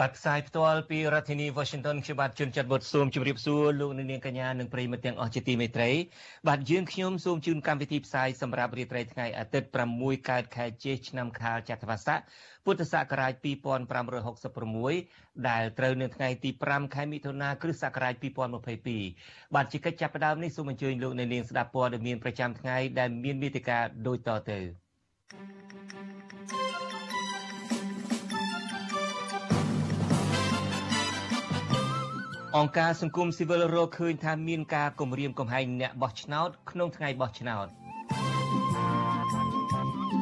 បាទផ្សាយផ្ទាល់ពីរដ្ឋធានី Washington ខ្ញុំបាទជួនចាត់បុតស៊ូមជម្រាបសួរលោកនាងកញ្ញានិងប្រិយមិត្តទាំងអស់ជាទីមេត្រីបាទយើងខ្ញុំសូមជូនកម្មវិធីផ្សាយសម្រាប់រាត្រីថ្ងៃអាទិត្យ6កើតខែជេសឆ្នាំខាលចត្វាស័កពុទ្ធសករាជ2566ដែលត្រូវនៅថ្ងៃទី5ខែមិថុនាគ្រិស្តសករាជ2022បាទជាកិច្ចចាប់ផ្ដើមនេះសូមអញ្ជើញលោកនាងស្ដាប់ព័ត៌មានប្រចាំថ្ងៃដែលមានមេតិការដូចតទៅ thank you អង្គការសង្គមស៊ីវិលរកឃើញថាមានការគំរាមកំហែងអ្នកបោះឆ្នោតក្នុងថ្ងៃបោះឆ្នោត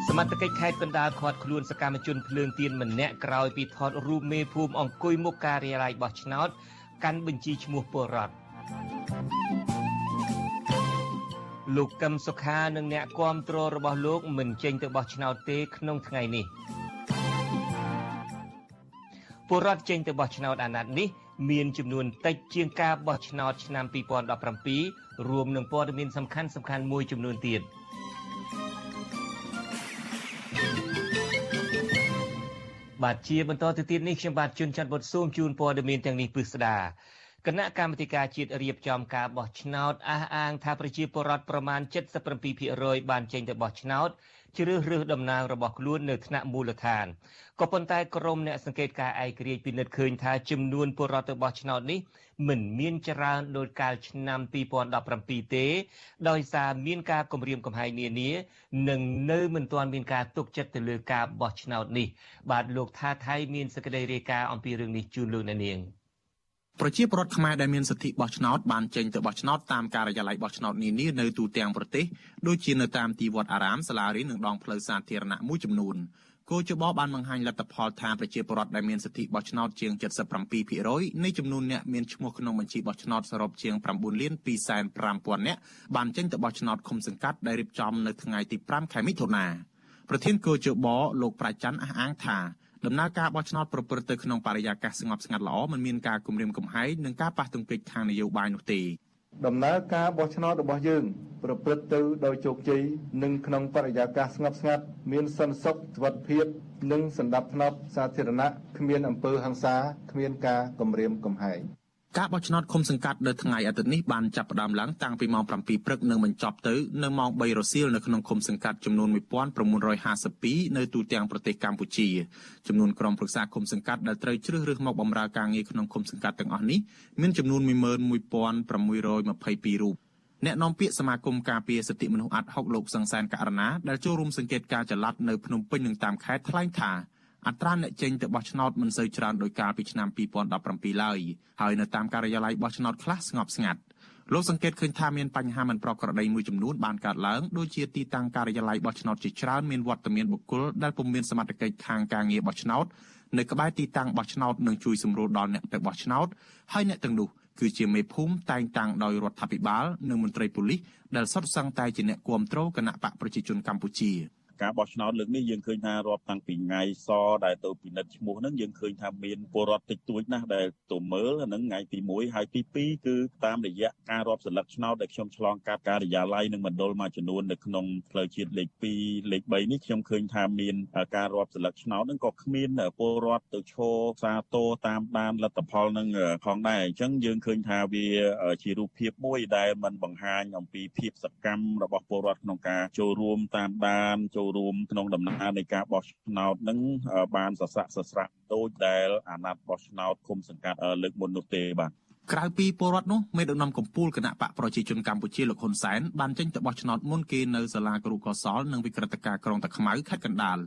សមត្ថកិច្ចខេត្តកណ្ដាលខាត់ខ្លួនសកម្មជនភ្លើងទៀនម្នាក់ក្រោយពីថតរូបមេភូមិអង្គុយមុខការិយាល័យបោះឆ្នោតកាន់បញ្ជីឈ្មោះពលរដ្ឋលោកកឹមសុខានិងអ្នកគាំទ្ររបស់លោកមិនចេញទៅបោះឆ្នោតទេក្នុងថ្ងៃនេះ ពលរដ្ឋចេញទៅបោះឆ្នោតអាណត្តិនេះមានចំនួនតិចជាងការបោះឆ្នោតឆ្នាំ2017រួមនឹងព័ត៌មានសំខាន់សំខាន់មួយចំនួនទៀតបាទជាបន្តទៅទៀតនេះខ្ញុំបាទជួនច័ន្ទបុតស៊ូមជូនព័ត៌មានទាំងនេះពិស្ដាគណៈកម្មាធិការជាតិរៀបចំការបោះឆ្នោតអះអាងថាប្រជាពលរដ្ឋប្រមាណ77%បានចេញទៅបោះឆ្នោត ជ្រើសរើសតំណាងរបស់ខ្លួននៅថ្នាក់មូលដ្ឋានក៏ប៉ុន្តែក្រមអ្នកសង្កេតការឯករាជ្យពិនិត្យឃើញថាចំនួនពលរដ្ឋទៅបោះឆ្នោតនេះមិនមានច្រើនដូចកាលឆ្នាំ2017ទេ ដោយសារមានការគម្រាមកំហែងនានានិងនៅមិនទាន់មានការទុកចិត្តទៅលើការបោះឆ្នោតនេះ បាទលោកថាថៃមានសេចក្តីរាយការណ៍អំពីរឿងនេះជូនលោកអ្នកនាង។ ប្រជាពលរដ្ឋខ្មែរដែលមានសិទ្ធិបោះឆ្នោតបានចេញទៅបោះឆ្នោតតាមការិយាល័យបោះឆ្នោតនានានៅទូទាំងប្រទេសដូចជានៅតាមទីវត្តអារាមសាលារៀននិងដងផ្លូវសាធារណៈមួយចំនួនគោចបបានបង្ហាញលទ្ធផលថាប្រជាពលរដ្ឋដែលមានសិទ្ធិបោះឆ្នោតជាង77%នៃចំនួនអ្នកមានឈ្មោះក្នុងបញ្ជីបោះឆ្នោតសរុបជាង9លាន250,000នាក់បានចេញទៅបោះឆ្នោតឃុំសង្កាត់ដែលរៀបចំនៅថ្ងៃទី5ខែមិថុនាប្រធានគោចបលោកប្រាច័ន្ទអះអាងថា ដំណើរការបោះឆ្នោតប្រព្រឹត្តទៅក្នុងបរិយាកាសស្ងប់ស្ងាត់ល្អមិនមានការគំរាមកំហែងនិងការប៉ះទង្គិចខាងនយោបាយនោះទេដំណើរការបោះឆ្នោតរបស់យើង ប្រព្រឹត្តទៅដោយជោគជ័យនិងក្នុងបរិយាកាសស្ងប់ស្ងាត់មានសន្តិសុខសុវត្ថិភាព និងសន្តិភាពសាធារណៈគ្មានអំពើហិង្សាគ្មានការគំរាមកំហែង ការបោះឆ្នោតឃុំសង្កាត់នៅថ្ងៃអាទិត្យនេះបានចាប់ផ្ដើមឡើងតាំងពីម៉ោង7ព្រឹកនិងបញ្ចប់ទៅនៅម៉ោង3រសៀលនៅក្នុងឃុំសង្កាត់ចំនួន1952នៅទូទាំងប្រទេសកម្ពុជាចំនួនក្រុមប្រឹក្សាឃុំសង្កាត់ដែលត្រូវជ្រើសរើសមកបម្រើការងារក្នុងឃុំសង្កាត់ទាំងអស់នេះមានចំនួន11622រូបអ្នកនាំពាក្យសមាគមការពារសិទ្ធិមនុស្សអាត់ហុកលោកសង្សានករណាដែលចូលរួមសង្កេតការចល័តនៅភ្នំពេញនិងតាមខេត្តថ្លែងថា អត្រាអ្នកចេញទៅបោះឆ្នោតមិនសូវច្រើនដោយកាលពីឆ្នាំ2017ឡើយហើយនៅតាមការិយាល័យបោះឆ្នោតខ្លះស្ងប់ស្ងាត់លោកសង្កេតឃើញថាមានបញ្ហាមិនប្រក្រតីមួយចំនួនបានកើតឡើងដូចជាទីតាំងការិយាល័យបោះឆ្នោតជាច្រើនមានវត្តមានបុគ្គលដែលពុំមានសមត្ថកិច្ចខាងការងារបោះឆ្នោតនៅក្បែរទីតាំងបោះឆ្នោតនឹងជួយសម្រួលដល់អ្នកទៅបោះឆ្នោតហើយអ្នកទាំងនោះគឺជាមេភូមិតែងតាំងដោយរដ្ឋាភិបាលនិងមន្ត្រីប៉ូលីសដែលសុទ្ធសឹងតែជាអ្នកគ្រប់គ្រងគណៈបកប្រជាជនកម្ពុជា។ ការបោះឆ្នោតលើកនេះយើងឃើញថារាប់តាំងពីថ្ងៃសដែលទៅពិនិត្យឈ្មោះហ្នឹងយើងឃើញថាមានពលរដ្ឋតិចតួចណាស់ដែលទៅមើលហ្នឹងថ្ងៃទី1ហើយទី2គឺតាមរយៈការរាប់សន្លឹកឆ្នោតដែលខ្ញុំឆ្លងកាត់ការិយាល័យនិងមណ្ឌលមួយចំនួននៅក្នុងផ្លូវជាតិលេខ2លេខ3នេះខ្ញុំឃើញថាមានការរាប់សន្លឹកឆ្នោតហ្នឹងក៏គ្មានពលរដ្ឋទៅឈរសាទរតាមដានលទ្ធផលហ្នឹងផងដែរអញ្ចឹងយើងឃើញថាវាជារូបភាពមួយដែលมันបង្ហាញអំពីភាពសកម្មរបស់ពលរដ្ឋក្នុងការចូលរួមតាមដានចូលចូលរួមក្នុងដំណើរនៃការបោះឆ្នោតនឹងបានសស័កសស្រាក់ដូចដែលអាណត្តិបោះឆ្នោតគុំសង្កាត់លើកមុននោះទេបាទក្រៅពីពលរដ្ឋនោះមេដឹកនាំកម្ពុជាគណៈបកប្រជាជនកម្ពុជាលោកហ៊ុនសែនបានចេញទៅបោះឆ្នោតមុនគេនៅសាលាគ្រូកោសលនិងវិក្រិតការក្រុងតាខ្មៅខេត្តកណ្ដាល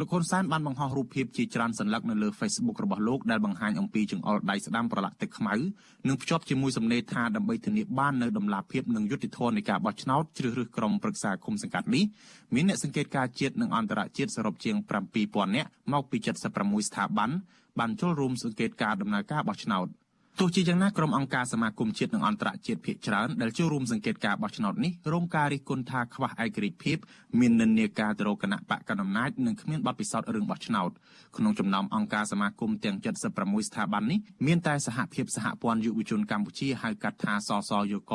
លោកហ៊ុនសែនបានបង្ហោះរូបភាពជាច្រើនសន្លឹកនៅលើ Facebook របស់លោកដែលបង្ហាញអំពីចង្អុលដៃស្ដាំប្រឡាក់ទឹកខ្មៅនិងភ្ជាប់ជាមួយសំណេរថាដើម្បីធានាបាននៅដំណាភាពនិងយុត្តិធម៌នៃការបោះឆ្នោតជ្រើសរើសក្រុមប្រឹក្សាគុំសង្កាត់នេះមានអ្នកសង្កេតការជាតិនិងអន្តរជាតិសរុបជាង7000នាក់មកពី76ស្ថាប័នបានចូលរួមសង្កេតការដំណើរការបោះឆ្នោត ទោះជាយ៉ាងណាក្រុមអង្គការសមាគមជាតិនិងអន្តរជាតិភាគច្រើនដែលចូលរួមសង្កេតការបោះឆ្នោតនេះរងការរិះគន់ថាខ្វះឯករាជ្យភាពមាននិន្នាការទៅរកគណៈបកកណ្ដាលអំណាចនិងគ្មានបទពិសោធន៍រឿងបោះឆ្នោតក្នុងចំណោមអង្គការសមាគមទាំង76ស្ថាប័ននេះមានតែសហភាពសហព័ន្ធយុវជនកម្ពុជាហៅកាត់ថាសសយក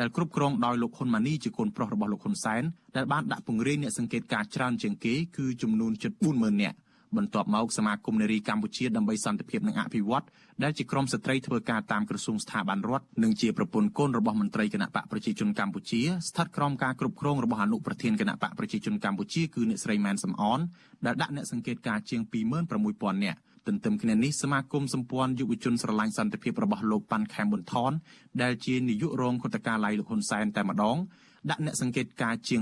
ដែលគ្រប់គ្រងដោយលោកហ៊ុនម៉ាណីជាកូនប្រុសរបស់លោកហ៊ុនសែនដែលបានដាក់ពង្រាយអ្នកសង្កេតការច្រើនជាងគេគឺចំនួនជិត40000នាក់ បន្ទាប់មកសមាគមនារីកម្ពុជាដើម្បីសន្តិភាពនិងអភិវឌ្ឍដែលជាក្រុមស្ត្រីធ្វើការតាមក្រសួងស្ថាប័នរដ្ឋនិងជាប្រពន្ធកូនរបស់មន្ត្រីគណៈបកប្រជាជនកម្ពុជាស្ថិតក្រោមការគ្រប់គ្រងរបស់អនុប្រធានគណៈបកប្រជាជនកម្ពុជាគឺអ្នកស្រីម៉ែនសំអនដែលដាក់អ្នកសង្កេតការជាង26000នាក់ទន្ទឹមគ្នានេះសមាគមសម្ព័ន្ធយុវជនស្រឡាញ់សន្តិភាពរបស់លោកប៉ាន់ខែមប៊ុនថនដែលជានាយករងគណៈការឡៃលោកហ៊ុនសែនតែម្ដងដាក់អ្នកសង្កេតការជាង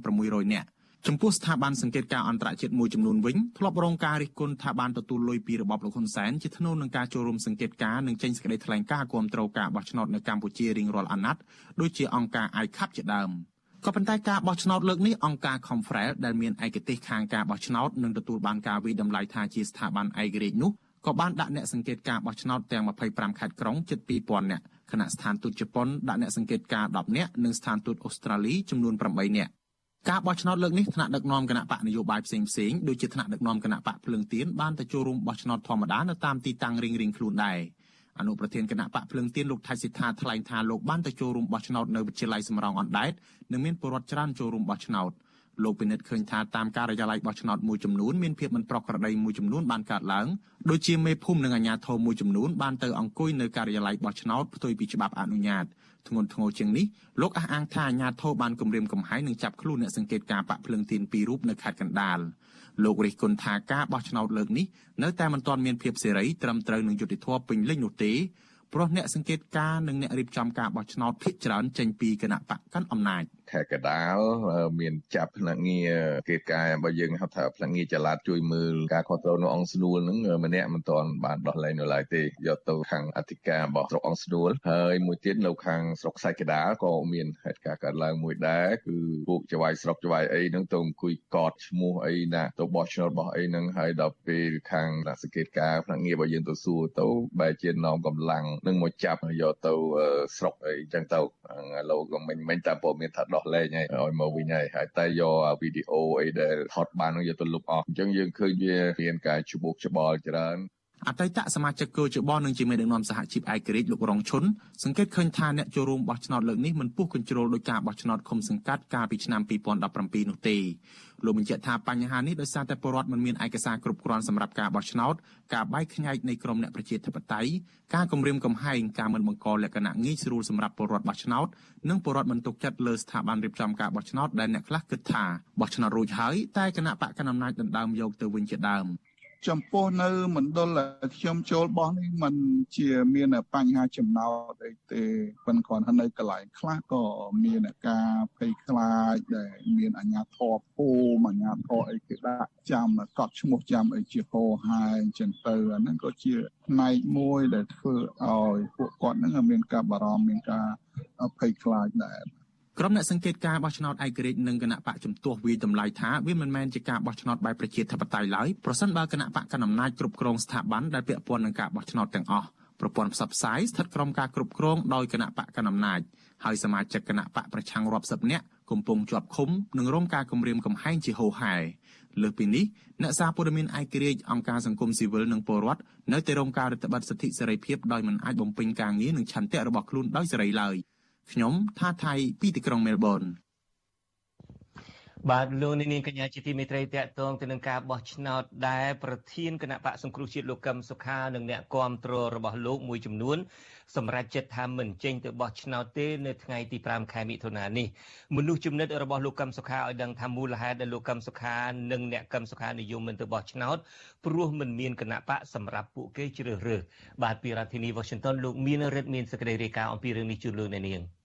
2600នាក់ ចំពោះស្ថាប័នសង្កេតការអន្តរជាតិមួយចំនួនវិញធ្លាប់រងការរិះគន់ថាបានទទួលលុយពីរបបលោកហ៊ុនសែនជាថ្នូរនឹងការចូលរួមសង្កេតការនិងចេញសេចក្តីថ្លែងការណ៍គាំទ្រការបោះឆ្នោតនៅកម្ពុជារៀងរាល់អាណត្តិដូចជាអង្គការ ICAP ជាដើមក៏ប៉ុន្តែការបោះឆ្នោតលើកនេះអង្គការ Confrel ដែលមានឯកទេសខាងការបោះឆ្នោតនិងទទួលបានការវិតម្លៃថាជាស្ថាប័នឯករាជ្យនោះក៏បានដាក់អ្នកសង្កេតការបោះឆ្នោតទាំង25ខេត្តក្រុងជិត2000នាក់ខណៈស្ថានទូតជប៉ុនដាក់អ្នកសង្កេតការ10នាក់និងស្ថានទូតអូស្ត្រាលីចំនួន8នាក់ ការបោះឆ្នោតលើកនេះថ្នាក់ដឹកនាំគណៈបកនយោបាយផ្សេងផ្សេងដូចជាថ្នាក់ដឹកនាំគណៈបកភ្លើងទៀនបានទៅចូលរួមបោះឆ្នោតធម្មតានៅតាមទីតាំងរៀងៗខ្លួនដែរអនុប្រធានគណៈបកភ្លើងទៀនលោកថៃសិដ្ឋាថ្លែងថាលោកបានទៅចូលរួមបោះឆ្នោតនៅវិទ្យាល័យសំរងអណ្ដែតនិងមានពលរដ្ឋច្រើនចូលរួមបោះឆ្នោតលោកពិនិត្យឃើញថាតាមការិយាល័យបោះឆ្នោតមួយចំនួនមានភាពមិនប្រក្រតីមួយចំនួនបានកើតឡើងដូចជាមេភូមិនិងអាជ្ញាធរមួយចំនួនបានទៅអង្គុយនៅការិយាល័យបោះឆ្នោតផ្ទុយពីច្បាប់អនុញ្ញាត ធ្ងន់ធ្ងរជាងនេះលោកអះអាងថាអាជ្ញាធរបានគម្រាមកំហែងនិងចាប់ខ្លួនអ្នកសង្កេតការបាក់ភ្លើងទៀនពីររូបនៅខេត្តកណ្ដាលលោករិះគន់ថាការបោះឆ្នោតលើកនេះនៅតែមិនទាន់មានភាពសេរីត្រឹមត្រូវនឹងយុត្តិធម៌ពេញលេញនោះទេព្រោះអ្នកសង្កេតការនិងអ្នករៀបចំការបោះឆ្នោតភាគច្រើនចេញពីគណៈបកកាន់អំណាច ខេត្តកដាលមានចាប់ភ្នាក់ងារគេកាយរបស់យើងហៅថាភ្នាក់ងារចល័តជួយមើលការគ្រប់គ្រងនៅអង្គស្នួលហ្នឹងម្នាក់មិនទាន់បានដោះលែងនៅឡើយទេយកទៅខាងអធិការរបស់ស្រុកអង្គស្នួលហើយមួយទៀតនៅខាងស្រុកខ្សាច់កដាលក៏មានហេតុការណ៍កើតឡើងមួយដែរគឺពួកចវាយស្រុកចវាយអីហ្នឹងទៅអង្គុយកត់ឈ្មោះអីណាទៅបោះឆ្នោតរបស់អីហ្នឹងហើយដល់ពេលខាងអ្នកសង្កេតការភ្នាក់ងាររបស់យើងទៅសួរទៅបែរជានាំកម្លាំងនឹងមកចាប់យកទៅស្រុកអីចឹងទៅឥឡូវក៏មិញមិញតាមព័ត៌មានថាដោះលែងហើយឲ្យមកវិញហើយហើយតែយកវីដេអូអីដែលថតបាននោះយកទៅលុបអស់អញ្ចឹងយើងឃើញវាមានការច្បុកច្បល់ច្រើន អតីតសមាជិកគូជបនឹងជាមេដឹកនាំសហជីពឯករាជ្យលោករងឈុនសង្កេតឃើញថាអ្នកចូលរួមបោះឆ្នោតលើកនេះមិនពុះកញ្ជ្រោលដោយការបោះឆ្នោតឃុំសង្កាត់កាលពីឆ្នាំ2017នោះទេលោកបញ្ជាក់ថាបញ្ហានេះដោយសារតែពលរដ្ឋមិនមានឯកសារគ្រប់គ្រាន់សម្រាប់ការបោះឆ្នោតការបែកខ្ញែកនៃក្រមអ្នកប្រជាធិបតេយ្យការគម្រាមកំហែងការមិនបង្កលក្ខណៈងាយស្រួលសម្រាប់ពលរដ្ឋបោះឆ្នោតនិងពលរដ្ឋមិនទុកចិត្តលើស្ថាប័នរៀបចំការបោះឆ្នោតដែលអ្នកខ្លះគិតថាបោះឆ្នោតរួចហើយតែគណៈបកកណ្ដាលអំណាចដណ្ដើមយកទៅវិញជាដើម ចំពោះនៅមណ្ឌលខ្ញុំចូលបោះនេះมันជាមានបញ្ហាចំណោទអីទេប៉ុន្តែគ្រាន់តែនៅកន្លែងខ្លះក៏មានការភ័យខ្លាចដែលមានអាជ្ញាធរភូមិអាជ្ញាធរអីគេដាក់ចាំកត់ឈ្មោះចាំអីជាហោហាយអញ្ចឹងទៅអាហ្នឹងក៏ជាផ្នែកមួយដែលធ្វើឲ្យពួកគាត់ហ្នឹងមានការបារម្ភមានការភ័យខ្លាចដែរ ក្រុមអ្នកសង្កេតការបោះឆ្នោតឯករាជ្យនិងគណៈបកជំទាស់វាតម្លៃថាវាមិនមែនជាការបោះឆ្នោតបែបប្រជាធិបតេយ្យឡើយប្រសិនបើគណៈបកកណ្ដាលអំណាចគ្រប់គ្រងស្ថាប័នដែលពាក់ព័ន្ធនឹងការបោះឆ្នោតទាំងអស់ប្រព័ន្ធផ្សព្វផ្សាយស្ថិតក្រោមការគ្រប់គ្រងដោយគណៈបកកណ្ដាលអំណាចហើយសមាជិកគណៈបកប្រឆាំងរាប់សិបនាក់កំពុងជាប់ឃុំនិងរងការគំរាមកំហែងជាហូរហែលើសពីនេះអ្នកសារព័ត៌មានឯករាជ្យអង្គការសង្គមស៊ីវិលនិងពលរដ្ឋនៅតែរងការរឹតបន្តឹងសិទ្ធិសេរីភាពដោយមិនអាចបំពេញការងារនិងឆន្ទៈរបស់ខ្លួនដោយសេរីឡើយ ខ្ញុំថាថៃពីទីក្រុងមែលប៊ន បាទលោកនាងកញ្ញាជាទីមេត្រីតកតងទៅនឹងការបោះឆ្នោតដែលប្រធានគណៈបកសង្គ្រោះជាតិលោកកឹមសុខានិងអ្នកគាំទ្ររបស់លោកមួយចំនួនសម្រាប់ចិត្តថាមិនចេញទៅបោះឆ្នោតទេនៅថ្ងៃទី5ខែមិថុនានេះមនុស្សចំណិតរបស់លោកកឹមសុខាឲ្យដឹងថាមូលហេតុដែលលោកកឹមសុខានិងអ្នកកឹមសុខានិយមមិនទៅបោះឆ្នោតព្រោះមិនមានគណៈបកសម្រាប់ពួកគេជ្រើសរើសបាទពីរដ្ឋធានី Washington លោកមានរិទ្ធមានសេចក្តីរាយការណ៍អំពីរឿងនេះជូនលោកអ្នកនាង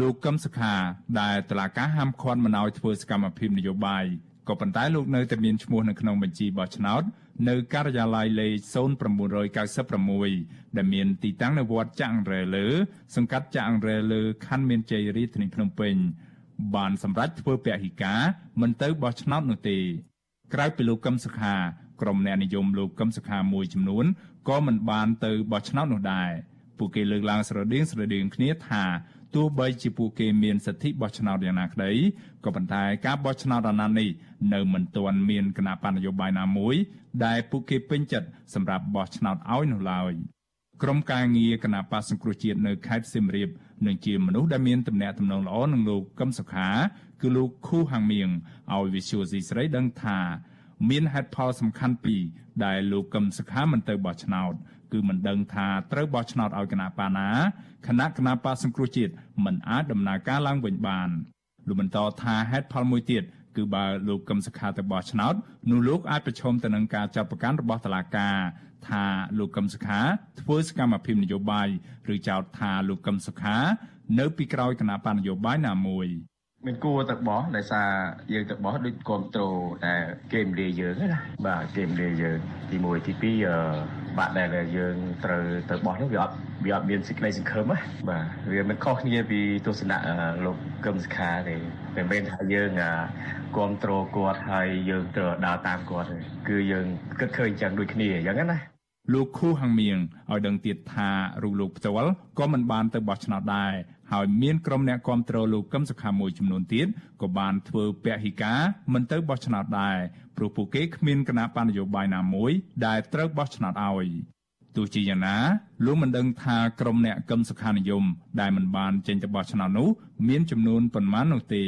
លោកកឹមសុខាដែលតឡាការហាមឃាត់មិនឲ្យធ្វើសកម្មភាពនយោបាយក៏ប៉ុន្តែលោកនៅតែមានឈ្មោះនៅក្នុងបញ្ជីបោះឆ្នោតនៅការិយាល័យលេខ0996ដែលមានទីតាំងនៅវត្តចាក់រែលើសង្កាត់ចាក់រែលើខណ្ឌមានជ័យរាជធានីភ្នំពេញបានសម្រេចធ្វើពហិការមិនទៅបោះឆ្នោតនោះទេក្រៅពីលោកកឹមសុខាក្រុមអ្នកនិយមលោកកឹមសុខាមួយចំនួនក៏មិនបានទៅបោះឆ្នោតនោះដែរពួកគេលើកឡើងស្រដៀងស្រដៀងគ្នាថា ទោះបីជាពួកគេមានសិទ្ធិបោះឆ្នោតយ៉ាងណាក្តីក៏ប៉ុន្តែការបោះឆ្នោតអាណត្តិនេះនៅមិនទាន់មានគណៈបញ្ញយោបាយណាមួយ ដែលពួកគេពេញចិត្តសម្រាប់បោះឆ្នោតឲ្យនោះឡើយក្រុមការងារគណៈបកសង្គ្រោះជាតិនៅខេត្តសៀមរាបនឹងជាមនុស្សដែលមានទំនាក់ទំនងល្អនឹងលោកកឹមសុខា គឺលោកខូហាំងមៀងឲ្យវិសុយស៊ីស្រីដឹងថា មានហេតុផលសំខាន់ពីរដែលលោកកឹមសុខាមិនទៅបោះឆ្នោតគឺ មិនដឹងថាត្រូវបោះឆ្នោតឲ្យគណៈបាណាគណៈគណៈបាសង្គ្រោះជាតិមិនអាចដំណើរការឡើងវិញបានលោកបន្តថាហេតុផលមួយទៀតគឺបើលោកកឹមសុខាទៅបោះឆ្នោតនោះលោកអាចប្រឈមទៅនឹងការចាប់ប្រកាន់របស់តុលាការថាលោកកឹមសុខាធ្វើសកម្មភាពនយោបាយឬចោទថាលោកកឹមសុខា នៅពីក្រោយគណៈបញ្ញយោបាយណាមួយ។ មានគួរទៅបោះដោយសារយើងទៅបោះដូចគ្រប់ត្រូលតែគេមលាយើងណាបាទគេមលាយើងទី1ទី2បាក់ដែលយើងត្រូវទៅបោះនោះវាអត់វាអត់មានសេចក្តីសង្ឃឹមណាបាទវាមិនខុសគ្នាពីទស្សនៈលោកកឹមសុខាទេមិនមែនថាយើងគ្រប់ត្រូលគាត់ហើយយើងត្រូវដើរតាមគាត់ទេគឺយើងគិតឃើញចឹងដូចគ្នាអញ្ចឹងណាលោកខូហាំងមៀងឲ្យដឹងទៀតថារូបលោកផ្ទាល់ក៏មិនបានទៅបោះឆ្នោតដែរ ហើយមានក្រុមអ្នកគាំទ្រលោកកឹមសុខាមួយចំនួនទៀតក៏បានធ្វើពហិការមិនទៅបោះឆ្នោតដែរព្រោះពួកគេគ្មានគណៈបញ្ញយោបាយណាមួយដែលត្រូវបោះឆ្នោតឲ្យទោះជាយ៉ាងណាលោកមិនដឹងថាក្រុមអ្នកកឹមសុខានិយម ដែលមិនបានចេញទៅបោះឆ្នោតនោះមានចំនួនប៉ុន្មាននោះទេ